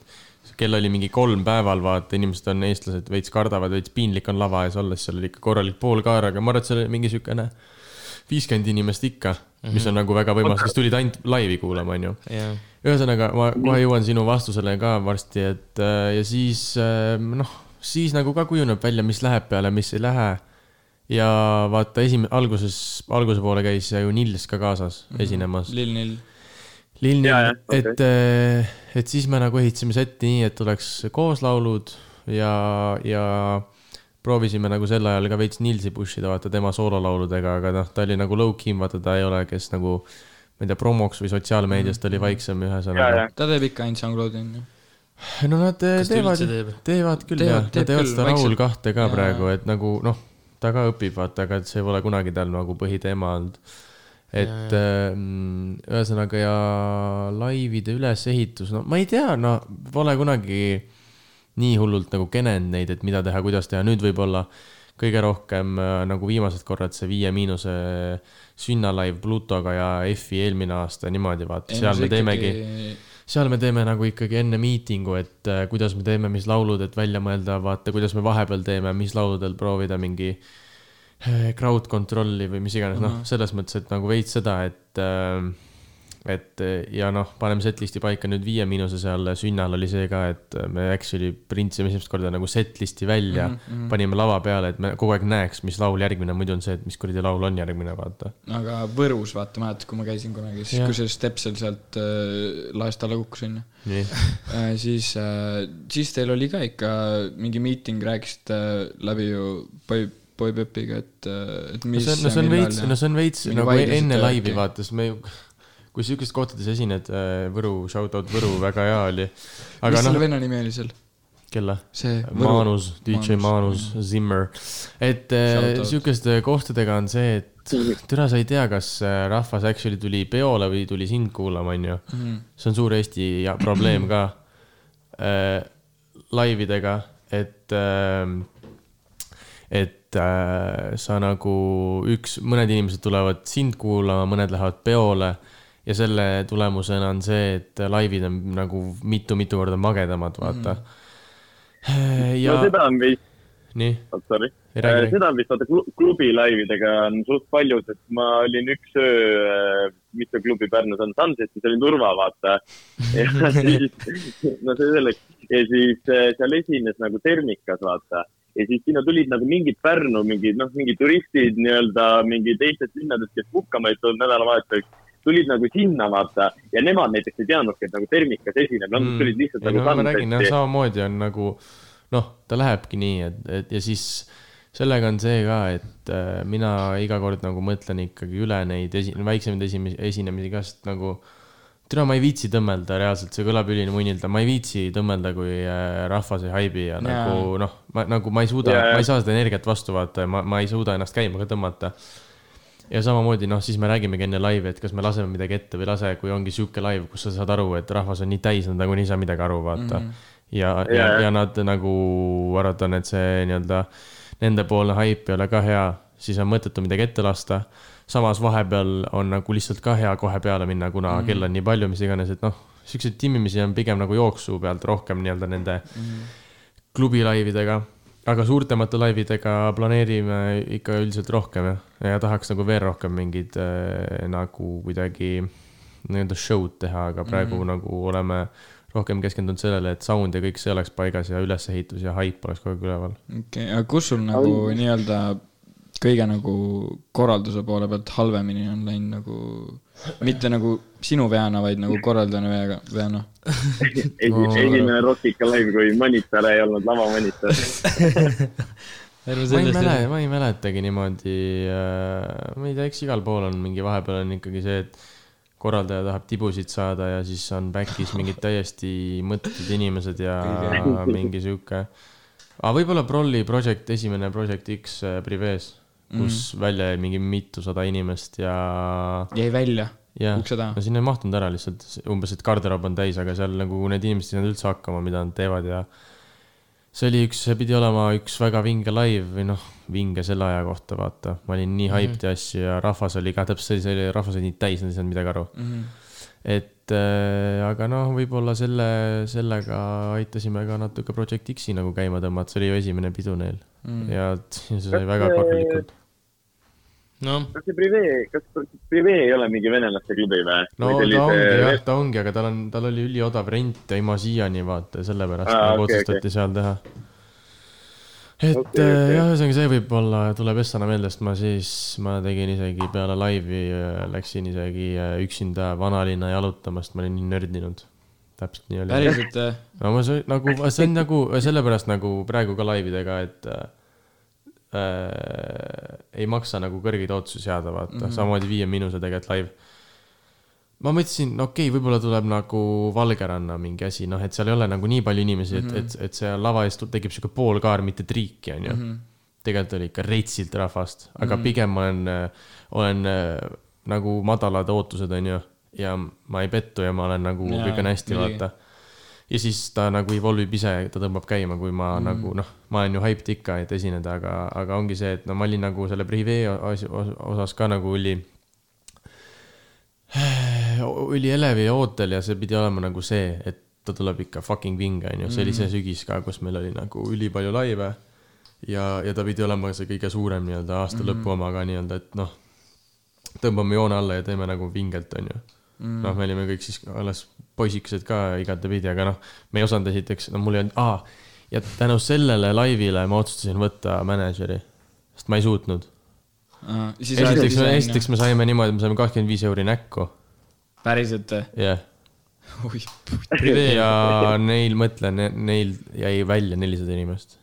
kell oli mingi kolm päeval, vaata, inimesed on eestlased, veits kardavad, veits piinlik on lava ees olles, seal oli ikka korralik poolkaar, aga ma arvan, et seal oli mingi siukene viiskümmend inimest ikka, mis on nagu väga võimas, kes tulid ainult laivi kuulama, onju jah, ühesõnaga, ma kohe jõuan sinu vastusele ka varsti, et äh, ja siis äh, noh, siis nagu ka kujuneb välja, mis läheb peale, mis ei lähe. ja vaata, esim-, alguses, alguse poole käis ju Nils ka kaasas mm -hmm. esinemas. Lill Nill. Lill Nill, et, et siis me nagu ehitasime setti nii, et oleks kooslaulud ja, ja proovisime nagu sel ajal ka veits Nilsi push ida, vaata tema soololauludega, aga noh, ta oli nagu low-key, vaata ta ei ole, kes nagu ma ei tea, promoks või sotsiaalmeedias ta oli vaiksem ja, ühesõnaga ja. ta teeb ikka ainult SoundCloudi onju. no nad eh, kas teevad teevad küll Teevad, jah, nad teevad seda Raul kahte ka Jaa. praegu, et nagu noh, ta ka õpib, vaata, aga et see pole kunagi tal nagu põhiteema olnud. et ähm, ühesõnaga ja laivide ülesehitus, no ma ei tea, no pole kunagi nii hullult nagu kenenud neid, et mida teha, kuidas teha, nüüd võib-olla kõige rohkem äh, nagu viimased korrad see Viie Miinuse sünnalive Plutoga ja F-i eelmine aasta niimoodi vaata, seal me teemegi seal me teeme nagu ikkagi enne miitingu, et äh, kuidas me teeme, mis laulud, et välja mõelda, vaata, kuidas me vahepeal teeme, mis lauludel proovida mingi äh, crowd control'i või mis iganes, noh, selles mõttes, et nagu veits seda, et äh, et äh, ja noh, paneme setlist'i paika nüüd Viie Miinuse seal sünnal oli see ka, et me actually printsime esimest korda nagu setlist'i välja mm, -hmm. panime lava peale, et me kogu aeg näeks, mis laul järgmine, muidu on see, et mis kuradi laul on järgmine, vaata. aga Võrus, vaata, mäletad, kui ma käisin kunagi, siis see Stepsel sealt äh, laest alla kukkus onju [LAUGHS] äh,, siis äh,, siis teil oli ka ikka mingi miiting, rääkisite läbi ju Boy, Pepiga, et, et no mis see on, no see on veits, no see on veits nagu enne laivi vaata, sest me ju, kui sihukestes kohtades esined, Võru, shout out Võru, väga hea oli. mis aga selle noh, venna nimi oli seal? kella? see Manus, DJ Manus, Zimmer. et äh, sihukeste kohtadega on see, et türa sa ei tea, kas äh, rahvas actually tuli peole või tuli sind kuulama, onju. Mhm. see on suur Eesti ja- probleem ka äh, laividega, et äh, et äh, sa nagu üks, mõned inimesed tulevad sind kuulama, mõned lähevad peole ja selle tulemusena on see, et laivid on nagu mitu-mitu korda magedamad, vaata. Mm.. ja no, seda on vist, nii. Oh,, sorry, seda on vist vaata klubi laividega on suht palju, sest ma olin üks öö, äh, mitu klubi Pärnus on, Sunsetis oli Turva, vaata. [LAUGHS] ja siis, no see selleks, ja siis äh, seal esines nagu Termikas, vaata. Ja siis sinna tulid nagu mingid Pärnu mingid, noh, mingid turistid nii-öelda mingi teistest linnadest, kes puhkama olid tulnud nädalavahetuseks, tulid nagu sinna vaata ja nemad näiteks ei teadnudki, et nagu Termikas esineb, nad Mm. tulid lihtsalt ei nagu no ma räägin, jah, Sunseti. samamoodi on nagu noh, ta lähebki nii, et, et ja siis sellega on see ka, et äh, mina iga kord nagu mõtlen ikkagi üle neid esi-, väiksemaid esimesi, esinemisi ka, sest nagu tere, ma ei viitsi tõmmelda reaalselt, see kõlab ülimunnilda, ma ei viitsi tõmmelda, kui äh, rahvas ei haibi ja Jaa. nagu noh, ma nagu ma ei suuda ma ei saa seda energiat vastu vaata ja ma, ma ei suuda ennast käima ka tõmmata ja samamoodi noh, siis me räägimegi enne laivi, et kas me laseme midagi ette või ei lase, kui ongi sihuke laiv, kus sa saad aru, et rahvas on nii täis, nad nagunii ei saa midagi aru, vaata mm. -hmm. ja, ja, ja, ja nad nagu arvatan, et see nii-öelda nendepoolne haip ei ole ka hea, siis on mõttetu midagi ette lasta. samas vahepeal on nagu lihtsalt ka hea kohe peale minna, kuna mm -hmm. kell on nii palju, mis iganes, et noh, siukseid timmimisi on pigem nagu jooksu pealt rohkem nii-öelda nende mm -hmm. klubilaividega aga suurtemate laividega planeerime ikka üldiselt rohkem jah, ja tahaks nagu veel rohkem mingeid äh, nagu kuidagi nii-öelda show'd teha, aga praegu mm -hmm. nagu oleme rohkem keskendunud sellele, et sound ja kõik see oleks paigas ja ülesehitus ja haip oleks kogu aeg üleval. okei okay,, aga kus sul nagu nii-öelda kõige nagu korralduse poole pealt halvemini on läinud nagu, mitte nagu sinu veana, vaid nagu korraldajana veaga, veana? No. esimene Rockika live, kui monitor ei olnud lavamonitor. [LAUGHS] ärme ma ei mäleta, ma ei mäletagi niimoodi äh,, ma ei tea, eks igal pool on mingi, vahepeal on ikkagi see, et korraldaja tahab tibusid saada ja siis on back'is mingid täiesti mõttetud inimesed ja mingi sihuke. aga võib-olla Prolli Project, esimene Project X äh, Privees, kus mm. välja jäi mingi mitusada inimest ja, jäi välja ja ukse taha no sinna ei mahtunud ära lihtsalt, umbes, et garderoob on täis, aga seal nagu need inimesed ei saanud üldse hakkama, mida nad teevad ja see oli üks, see pidi olema üks väga vinge live või noh, vinge selle aja kohta, vaata. ma olin nii hyped ja asju ja rahvas oli ka täpselt, see oli, rahvas oli nii täis, nad ei saanud midagi aru. mm. -hmm. et äh, aga noh, võib-olla selle, sellega aitasime ka natuke Project X-i nagu käima tõmmata, see oli ju esimene pidu neil Mm. ja see sai väga korralikult. noh, kas see Prive, kas Prive ei ole mingi venelaste klubi või? no ta ongi jah, ta ongi, aga tal on, tal oli üliodav rent ja ilma siiani vaata ja sellepärast Aa, nagu okei, otsustati seal teha. et Okei, okay, okei. jah, ühesõnaga see võib-olla tuleb Essana meelde, sest ma siis, ma tegin isegi peale laivi, läksin isegi äh, üksinda vanalinna jalutama, sest ma olin nii nördinud. täpselt nii oli. päriselt äh, no ma see nagu, see on nagu sellepärast nagu praegu ka laividega, et äh, äh, ei maksa nagu kõrgeid ootusi seada, vaata mm -hmm., samamoodi Viie Miinuse tegelikult live. ma mõtlesin, no okei okay,, võib-olla tuleb nagu Valgeranna mingi asi, noh, et seal ei ole nagu nii palju inimesi, et mm, -hmm. et, et seal lava ees tekib sihuke poolkaar, mitte triiki, onju. tegelikult oli ikka reitsilt rahvast, aga mm -hmm. pigem ma olen, olen äh, nagu madalad ootused, onju. ja ma ei pettu ja ma olen nagu, kõik on hästi, vaata ja siis ta nagu evolve ib ise, ta tõmbab käima, kui ma mm. nagu noh, ma olen ju hyped ikka, et esineda, aga, aga ongi see, et no ma olin nagu selle privee as- os- osas ka nagu üli, ülielevi ja ootel ja see pidi olema nagu see, et ta tuleb ikka fucking vinge, onju, see oli see sügis ka, kus meil oli nagu ülipalju laive. ja, ja ta pidi olema see kõige suurem nii-öelda aasta mm -hmm. lõpu oma ka nii-öelda, et noh, tõmbame joone alla ja teeme nagu vingelt, onju mm.. noh, me olime kõik siis alles poisikesed ka igatepidi, aga noh, me ei osanud esiteks, no mul ei olnud, aa, ja tänu sellele laivile ma otsustasin võtta mänedžeri, sest ma ei suutnud. äh,. esiteks, esiteks me saime niimoodi, me saime kakskümmend viis euri näkku, päriselt või? jah. oi, ja neil, mõtle, neil jäi välja nelisada inimest.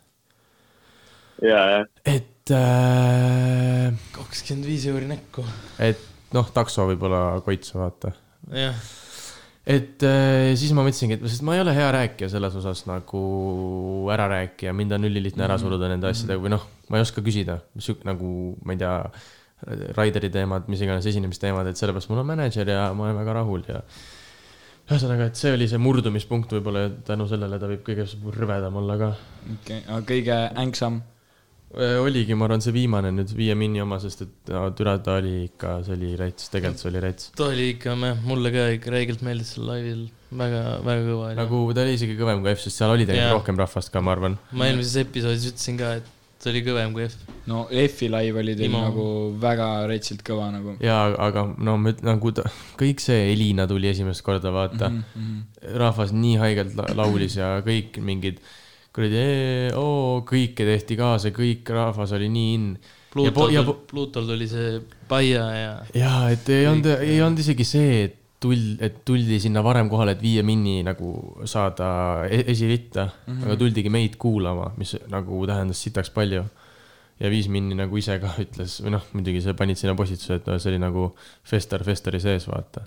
ja, jah. et äh,, kakskümmend viis euri näkku. et noh, takso võib-olla koitsu, vaata jah, et äh, siis ma mõtlesingi, et sest ma ei ole hea rääkija selles osas nagu ärarääkija, mind on ülilihtne ära suruda nende asjadega või noh, ma ei oska küsida, nagu, ma ei tea, Raideri teemad, mis iganes esinemisteemad, et sellepärast mul on mänedžer ja ma olen väga rahul ja ühesõnaga, et see oli see murdumispunkt võib-olla ja tänu sellele ta võib kõige rõvedam olla ka. okei, aga kõige ängsam? oligi, ma arvan, see viimane nüüd Viie Minni oma, sest et no, türa ta oli ikka, see oli rets, tegelikult see oli rets. ta oli ikka, mulle ka ikka räigelt meeldis seal laivil, väga, väga kõva oli nagu.... ta oli isegi kõvem kui F, sest seal oli tegelikult Jaa. rohkem rahvast ka, ma arvan. ma eelmises episoodis ütlesin ka, et ta oli kõvem kui F. no F-i live oli teil Imo. nagu väga retsilt kõva nagu. jaa, aga no ma üt- nagu ta, kõik see Elina tuli esimest korda, vaata mm. -hmm. rahvas nii haigelt la- laulis ja kõik mingid kuradi, oo, kõike tehti kaasa, kõik rahvas oli nii in. Ja Pluutol ja ja, Pluutol tuli see Paia ja jaa, et ei olnud, ei olnud isegi see, et tuld, et tuldi sinna varem kohale, et Viie Minni nagu saada e- esiritta mm. -hmm. aga tuldigi meid kuulama, mis nagu tähendas sitaks palju. ja Viis Minni nagu ise ka ütles või noh, muidugi sa panid sinna postituse, et no see oli nagu Fester Festeri sees, vaata.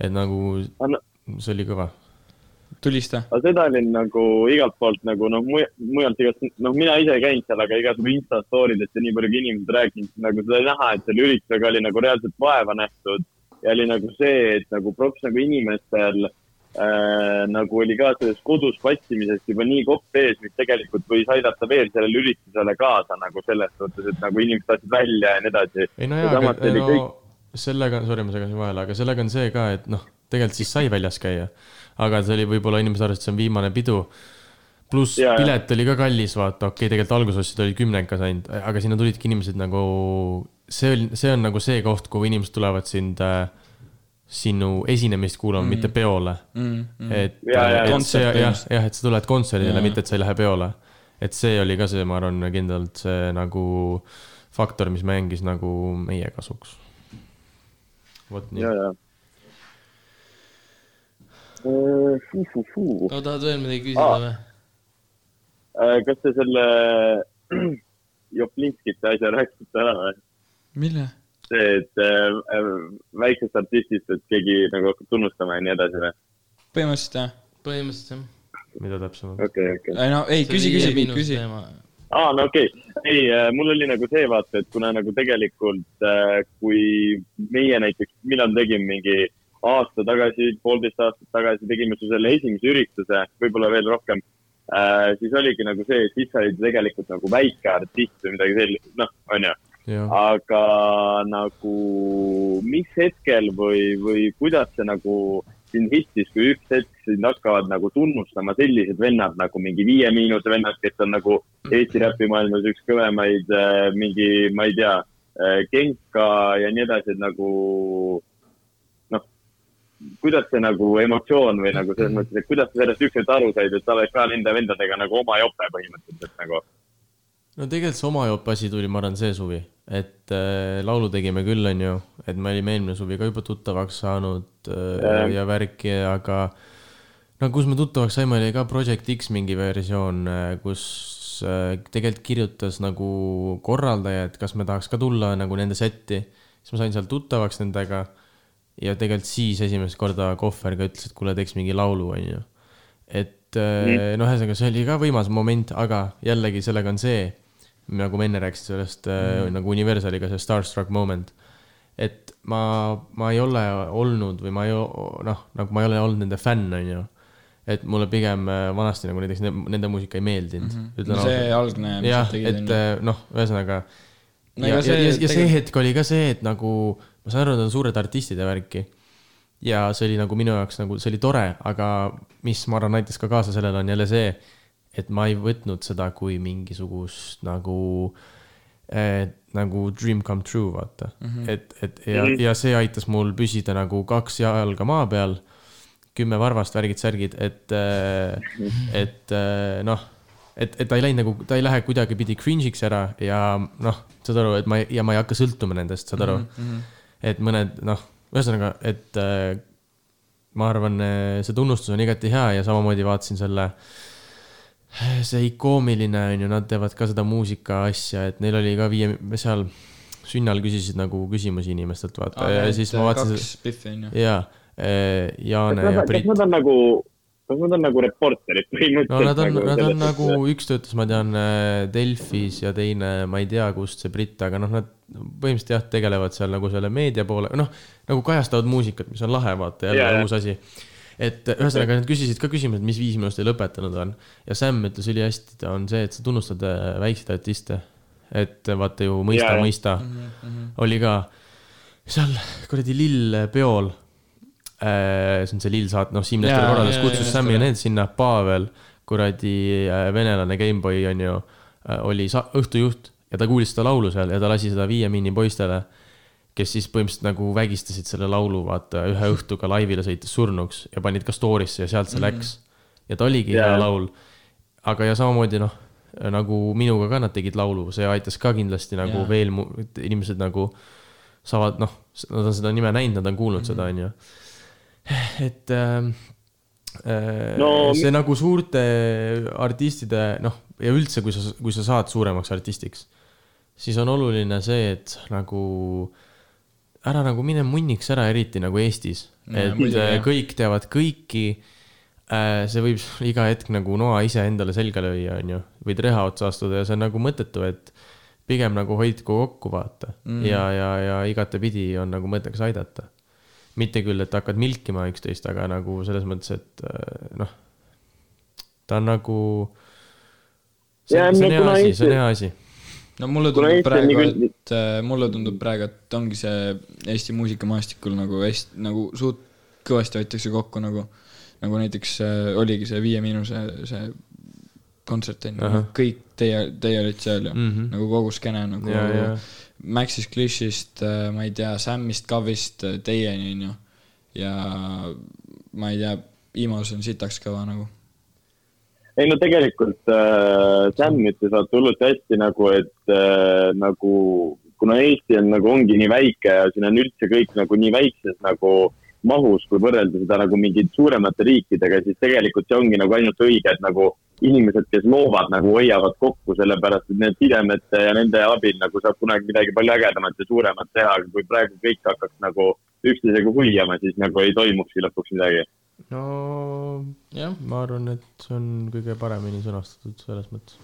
et nagu see oli kõva. tulista. aga seda oli nagu igalt poolt nagu noh, mujalt igast, noh, mina ise ei käinud seal, aga igasugu Insta story dest ja nii palju kui inimesed rääkinud, nagu seda oli näha, et selle üritusega oli nagu reaalselt vaeva nähtud ja oli nagu see, et nagu props nagu inimestel äh, nagu oli ka selles kodus patsimisest juba nii kopp ees, mis tegelikult võis aidata veel sellele üritusele kaasa nagu selles suhtes, et nagu inimesed tahtsid välja ja nii edasi. ei no Ja jaa, aga no kõik- sellega, sorry, ma segasin vahele, aga sellega on see ka, et noh, tegelikult siis sai väljas käia. Aga see oli võib-olla inimesed arvasid, et see on viimane pidu. pluss pilet oli ka kallis, vaata, okei okay,, tegelikult algusossid olid kümnekas ainult, aga sinna tulidki inimesed nagu, see oli, see on nagu see koht, kuhu inimesed tulevad sind äh, sinu esinemist kuulama mm., mitte peole mm,. Mm. et, et see jah, jah, et sa tuled kontserdile, mitte et sa ei lähe peole. et see oli ka see, ma arvan, kindlalt see nagu faktor, mis mängis nagu meie kasuks. vot nii. No tahad veel midagi küsida Aa. või? Äh, kas te selle [CLEARS THROAT] Joplinskite asja rääkisite ära või? mille? see, et äh, äh, väiksest artistist, et keegi nagu hakkab tunnustama ja nii edasi või? põhimõtteliselt jah. põhimõtteliselt jah. mida täpsemalt? okei, okei. ei no ei, küsi, küsi, küsi. aa, no okei okay., ei, mul oli nagu see vaata, et kuna nagu tegelikult äh, kui meie näiteks, millal tegime mingi aasta tagasi, poolteist aastat tagasi tegime su selle esimese ürituse, võib-olla veel rohkem äh,, siis oligi nagu see, et siis sa olid tegelikult nagu väike artist või midagi sellist, noh, onju. aga nagu, mis hetkel või, või kuidas see nagu sind hittis, kui üks hetk sind hakkavad nagu tunnustama sellised vennad nagu mingi Viie Miinuse vennad, kes on nagu Eesti räpimaailmas üks kõvemaid äh, mingi, ma ei tea äh,, Genka ja nii edasi, et nagu kuidas see nagu emotsioon või nagu selles mõttes, et kuidas sa sellest ükskord aru said, et sa oled ka nende vendadega nagu oma jope põhimõtteliselt nagu. no tegelikult see oma jope asi tuli, ma arvan, see suvi, et äh, laulu tegime küll, onju, et me olime eelmine suvi ka juba tuttavaks saanud äh, Jah. ja värki, aga no kus me tuttavaks saime, oli ka Project X mingi versioon, kus äh, tegelikult kirjutas nagu korraldaja, et kas me tahaks ka tulla nagu nende setti, siis ma sain seal tuttavaks nendega ja tegelikult siis esimest korda Kohver ka ütles, et kuule, teeks mingi laulu, onju. et äh, noh, ühesõnaga see oli ka võimas moment, aga jällegi sellega on see, nagu ma enne rääkisin sellest mm. nagu Universaliga, see Starstruck moment. et ma, ma ei ole olnud või ma ei, noh, nagu ma ei ole olnud nende fänn, onju. et mulle pigem äh, vanasti nagu näiteks ne- nende muusika ei meeldinud mm. Mhm. No see algne, jah et äh, noh, ühesõnaga ja, ja, see ja, ja see hetk oli ka see, et nagu ma saan aru, nad on suured artistid ja värki. ja see oli nagu minu jaoks nagu, see oli tore, aga mis ma arvan, aitas ka kaasa sellele, on jälle see, et ma ei võtnud seda kui mingisugust nagu eh,, nagu dream come true, vaata mm. -hmm. et, et ja, ja see aitas mul püsida nagu kaks jalga maa peal, kümme varvast, värgid-särgid, et, et eh, noh, et, et ta ei läinud nagu, ta ei lähe kuidagipidi cringe'iks ära ja noh, saad aru, et ma ei, ja ma ei hakka sõltuma nendest, saad aru mm. -hmm. Et mõned noh, ühesõnaga, et äh, ma arvan, see tunnustus on igati hea ja samamoodi vaatasin selle, see ikoomiline on ju, nad teevad ka seda muusika asja, et neil oli ka viie, seal sünnal küsisid nagu küsimusi inimestelt, vaata ja siis ma vaatasin, kaks Biffi onju. jaa, Jaane kas ja Brit nad on nagu, nad on nagu reporterid põhimõtteliselt? no nad on, nad on nagu üks töötas, ma tean, Delfis ja teine, ma ei tea, kust see britt, aga noh, nad põhimõtteliselt jah, tegelevad seal nagu selle meedia poole, noh, nagu kajastavad muusikat, mis on lahe, vaata, jälle yeah, uus asi. et ühesõnaga nad küsisid ka küsimuse, et mis Viis Miinust ei lõpetanud on. ja Sam ütles ülihästi, ta on see, et sa tunnustad äh, väikseid artiste. et vaata ju Mõista mõista Mhm, mhm. oli ka seal kuradi lill peol äh, see on see lill saat-, noh, Siim Nestor korraldas, kutsus Sami ja need sinna, Pavel, kuradi äh, venelane Gameboy on ju, oli sa-, õhtujuht ja ta kuulis seda laulu seal ja ta lasi seda Viie Miini poistele, kes siis põhimõtteliselt nagu vägistasid selle laulu, vaata, ühe õhtuga laivile sõites surnuks ja panid ka story'sse ja sealt see Mhm. läks. ja ta oligi hea laul. aga, ja samamoodi noh, nagu minuga ka nad tegid laulu, see aitas ka kindlasti nagu Jaa. veel mu- inimesed nagu saavad, noh, nad on seda nime näinud, nad on kuulnud Mhm. seda, on ju. Et äh, äh, No see nagu suurte artistide, noh, ja üldse, kui sa, kui sa saad suuremaks artistiks, siis on oluline see, et nagu ära nagu mine munniks ära, eriti nagu Eestis. Et muidugi, äh, kõik teavad kõiki. see võib [LAUGHS] iga hetk nagu noa ise endale selga lüüa, onju. võid reha otsa astuda ja see on nagu mõttetu, et pigem nagu hoidku kokku, vaata mm.. ja, ja, ja igatepidi on nagu mõttekas aidata. Mitte küll, et hakkad milkima üksteist, aga nagu selles mõttes, et äh, noh, ta on nagu. see on, hea asi, see on hea asi. no mulle tundub praegu et äh, mulle tundub praegu, et ongi see Eesti muusikamaastikul nagu hästi, nagu suht kõvasti hoitakse kokku nagu, nagu näiteks äh, oligi see Viie Miinuse see kontsert on ju kõik teie, teie olite seal ju mm. -hmm. nagu kogu skeene nagu ja, ja, Maxist, Glitchist, ma ei tea, Samist, Kavist äh, teieni onju. ja ma ei tea, Imos on sitaks kõva nagu. ei no tegelikult äh, Sam ütles vaata hullult hästi nagu, et äh, nagu kuna Eesti on nagu ongi nii väike ja siin on üldse kõik nagu nii väikses nagu mahus, kui võrrelda seda nagu mingite suuremate riikidega, siis tegelikult see ongi nagu ainult õige, et nagu inimesed, kes loovad nagu hoiavad kokku, sellepärast et need sidemete ja nende abil nagu saab kunagi midagi palju ägedamat ja suuremat teha, aga kui praegu kõik hakkaks nagu üksteisega huviama, siis nagu ei toimukski lõpuks midagi. no jah, ma arvan, et see on kõige paremini sõnastatud selles mõttes.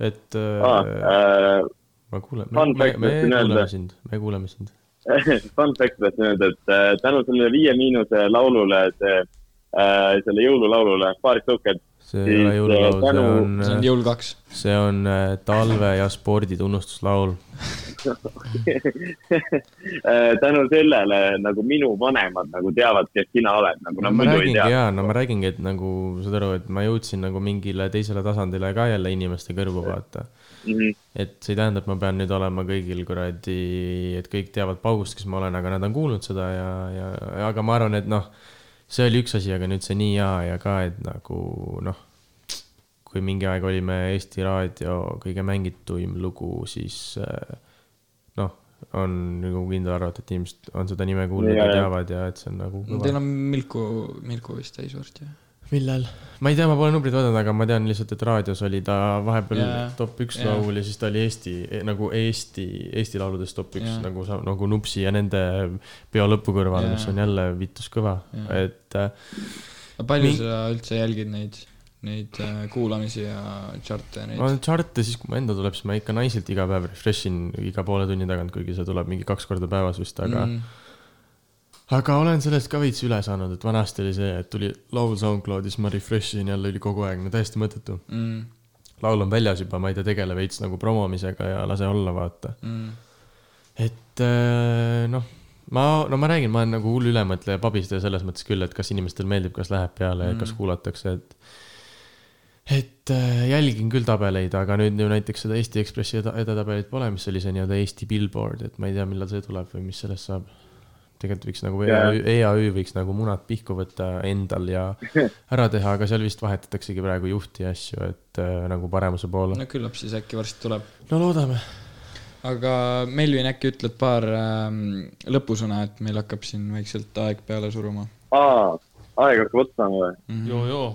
et äh, Ah, äh, ma kuulen, me, me, me kuuleme sind, me kuuleme sind. fun fact tahtsin öelda, et äh, tänu sellele Viie Miinuse laulule, see äh,, selle jõululaulule, paarid tõuked, see ei ole jõululaul, see on see on, jõul kaks. see on äh, talve ja spordi tunnustuslaul. [LAUGHS] Äh, tänu sellele nagu minu vanemad nagu teavad, kes sina oled, nagu no nad ma muidu ei tea. jaa, no ma räägingi, et nagu saad aru, et ma jõudsin nagu mingile teisele tasandile ka jälle inimeste kõrvu vaata. Mhm. et see ei tähenda, et ma pean nüüd olema kõigil kuradi, et kõik teavad paugust, kes ma olen, aga nad on kuulnud seda ja, ja, aga ma arvan, et noh, see oli üks asi, aga nüüd see nii ja, ja ka, et nagu noh, kui mingi aeg olime Eesti Raadio kõige mängituim lugu, siis äh, noh, on nagu kindel arvata, et inimesed on seda nime kuulnud ja ja. teavad ja et see on nagu Teil on Milku, Milku vist täis varsti jah? millal? ma ei tea, ma pole numbreid vaadanud, aga ma tean lihtsalt, et raadios oli ta vahepeal yeah. top üks Jaa. laul ja siis ta oli Eesti nagu Eesti, Eesti lauludest top üks Jaa. nagu nagu Nupsi ja nende peo lõpu kõrval, mis Jaa. on jälle vitus kõva, Jaa. et äh, palju Nii- sa üldse jälgid neid, neid äh, kuulamisi ja chart'e ja ma neid? chart'e siis, kui mu enda tuleb, siis ma ikka naisilt iga päev refresh in iga poole tunni tagant, kuigi see tuleb mingi kaks korda päevas vist, aga mm. Mm. aga olen sellest ka veits üle saanud, et vanasti oli see, et tuli laul SoundCloudis, ma refresh in jälle oli kogu aeg, no täiesti mõttetu. Mm. laul on väljas juba, ma ei tea, tegele veits nagu promomisega ja lase olla, vaata. Mm. et äh, noh, ma, no ma räägin, ma olen nagu hull ülemõtleja pabistaja selles mõttes küll, et kas inimestel meeldib, kas läheb peale ja Mm. kas kuulatakse, et et äh, jälgin küll tabeleid, aga nüüd ju näiteks seda Eesti Ekspressi edetabelit pole, mis oli see nii-öelda Eesti Billboard, et ma ei tea, millal see tuleb või mis sellest saab. Tegelikult võiks nagu. EAÜ, EAÜ võiks nagu munad pihku võtta endal ja [LAUGHS] ära teha, aga seal vist vahetataksegi praegu juhti ja asju, et äh, nagu paremuse poole. no küllap siis äkki varsti tuleb. no loodame. aga Melvin, äkki ütled paar ähm, lõpusõna, et meil hakkab siin vaikselt aeg peale suruma aa, aeg hakkab otsa või? mm. -hmm. joo, joo.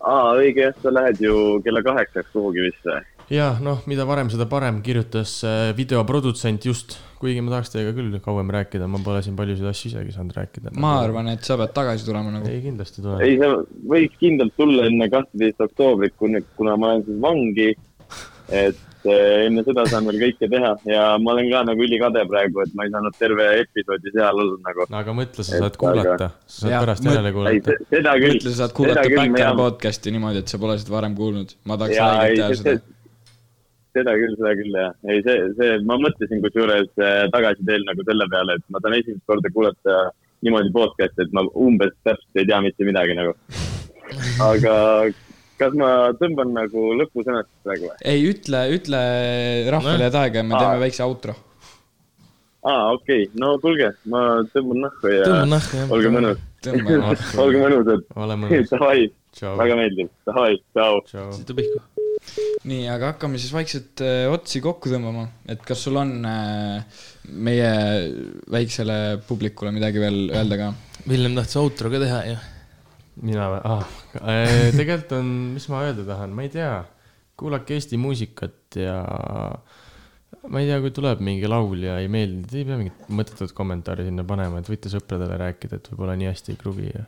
aa, õige sa lähed ju kella kaheksaks kuhugi vist või? Ja noh, mida varem, seda parem, kirjutas äh, videoprodutsent just, kuigi ma tahaks teiega küll kauem rääkida, ma pole siin paljusid asju isegi saanud rääkida. ma arvan, et sa pead tagasi tulema nagu. ei, kindlasti tulen. ei, sa võiks kindlalt tulla enne kahteteist oktoobrit, kuna ma lähen siis vangi. et eh, enne seda saan veel kõike teha ja ma olen ka nagu ülikade praegu, et ma ei saanud terve episoodi seal olla nagu. aga mõtle, sa saad kuulata, sa saad Jah, pärast järele kuulata., seda küll. mõtle, sa saad kuulata Backera podcast'i niimoodi, et sa pole seda varem kuulnud. ma tahaks ja ei räigelt, teha seda seda., küll, seda küll jah. ei, see, see, ma mõtlesin kusjuures eh, tagasi teel nagu selle peale, et ma saan esimest korda kuulata niimoodi podcast'i, et ma umbes täpselt ei tea mitte midagi nagu. aga kas ma tõmban nagu lõpusõnastust praegu või? ei, ütle, ütle rahvale Nojah. taega ja me Aa. teeme väikse outro. aa, okei okay., no kuulge, ma tõmban nahku ja tõmba nahku, jah. olge mõnus. [LAUGHS] olge mõnusad. [LAUGHS] davai, väga meeldiv, davai, tšau. siit pihku. nii, aga hakkame siis vaikselt äh, otsi kokku tõmbama, et kas sul on äh, meie väiksele publikule midagi veel öelda ka? Villem tahtis outro ka teha ju. mina või ah,? [LAUGHS] tegelikult on, mis ma öelda tahan, ma ei tea. kuulake Eesti muusikat ja ma ei tea, kui tuleb mingi laul ja ei meeldi, te ei pea mingit mõttetut kommentaari sinna panema, et võite sõpradele rääkida, et võib-olla nii hästi ei kruvi ja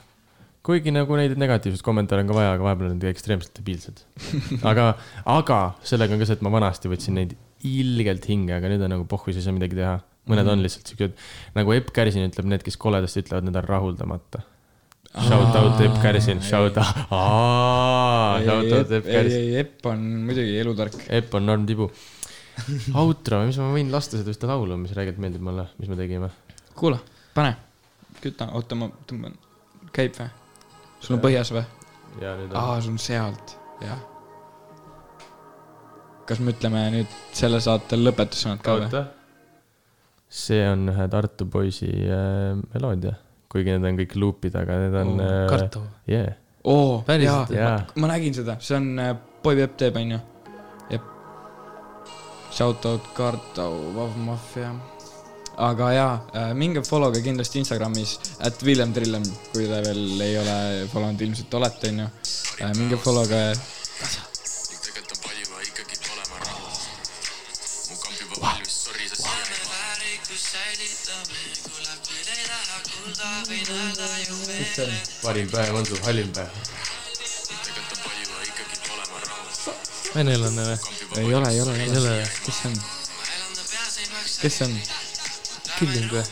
kuigi nagu neid negatiivseid kommentaare on ka vaja, aga vahepeal on nad ekstreemselt debiilsed. [LAUGHS] aga, aga sellega on ka see, et ma vanasti võtsin neid ilgelt hinge, aga nüüd on nagu pohhu, siis ei saa midagi teha. mõned on lihtsalt siuksed, nagu Epp Kärsin ütleb, need, kes koledasti ütlevad, need on rahuldamata. Shout out Epp Kärsin, shout out, shout out Epp Kärsin. Epp on muidugi elutark. Epp on normtibu. [LAUGHS] outro, mis ma võin lasta seda ühte laulu, mis räigelt meeldib mulle, mis me tegime. kuula, pane, küta, oota, ma tõmban, käib või? Sul on põhjas või? ja nüüd on aa, sul on sealt, jah. kas me ütleme nüüd selle saate lõpetussõnad ka või? oota. see on ühe Tartu poisi äh, meloodia, kuigi need on kõik luupid, aga need on Oh, äh, Kartov. yeah.. oo, jaa Päriselt?, jaa, ma nägin seda, see on äh, Boy Peep teeb, onju. jep. Shout out Kartau, Vav Mafia. Aga jaa, minge follow'ge kindlasti Instagramis, at Villem Trillem, kui te veel ei ole follow nud, ilmselt olete, onju. minge follow'ge, on sorry sa siiani. parim päev on su halvim päev. on venelane või? ei ole, ei ole, ei ole kes see on? kes see on? Killing või?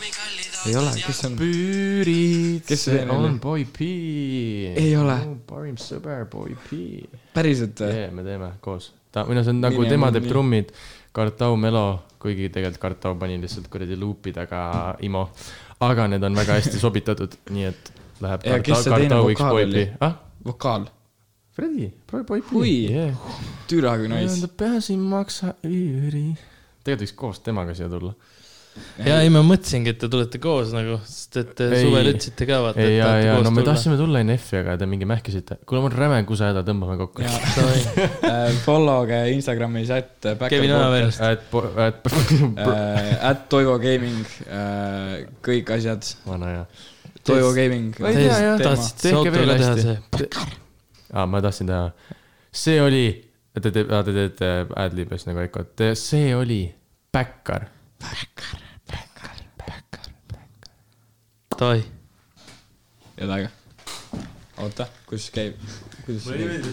ei ole, kes see on? püürid, Kes see on Boy P. Ei ole. parim sõber Boy P. päriselt või? jee, me teeme koos. ta, või noh, see on nagu on tema teeb nii. trummid, Kartau Melo, kuigi tegelikult Kartau pani lihtsalt kuradi luupi taga Imo. aga need on väga hästi sobitatud, nii et läheb Ja kes Kartau, see teine Kartau X vokaal Boy oli? P. ah, vokaal. Fredi, Boy P. Oi. yeah.. türa kui peas ei maksa üüri. tegelikult võiks koos temaga siia tulla. Ja ei, ma mõtlesingi, et te tulete koos nagu, sest et Ei. suvel ütlesite ka vaata, ei, et ja, ja no me tulla. tahtsime tulla NF-i, aga te mingi mähkisite. kuule, mul on räme kusehäda, tõmbame kokku. Äh, Follow ge Instagramis, et Kevin Ojaveer. et, et äh, at Toivo Gaming, kõik asjad, vana hea. Toivo Gaming. Ma ei tea, jah. outro veel ka teha see? aa, ma tahtsin teha. see oli, te teete, te teete ad-lib'is nagu Ecot, see oli Backar. Davai. ja taga. oota, kus käib, kuidas see käib?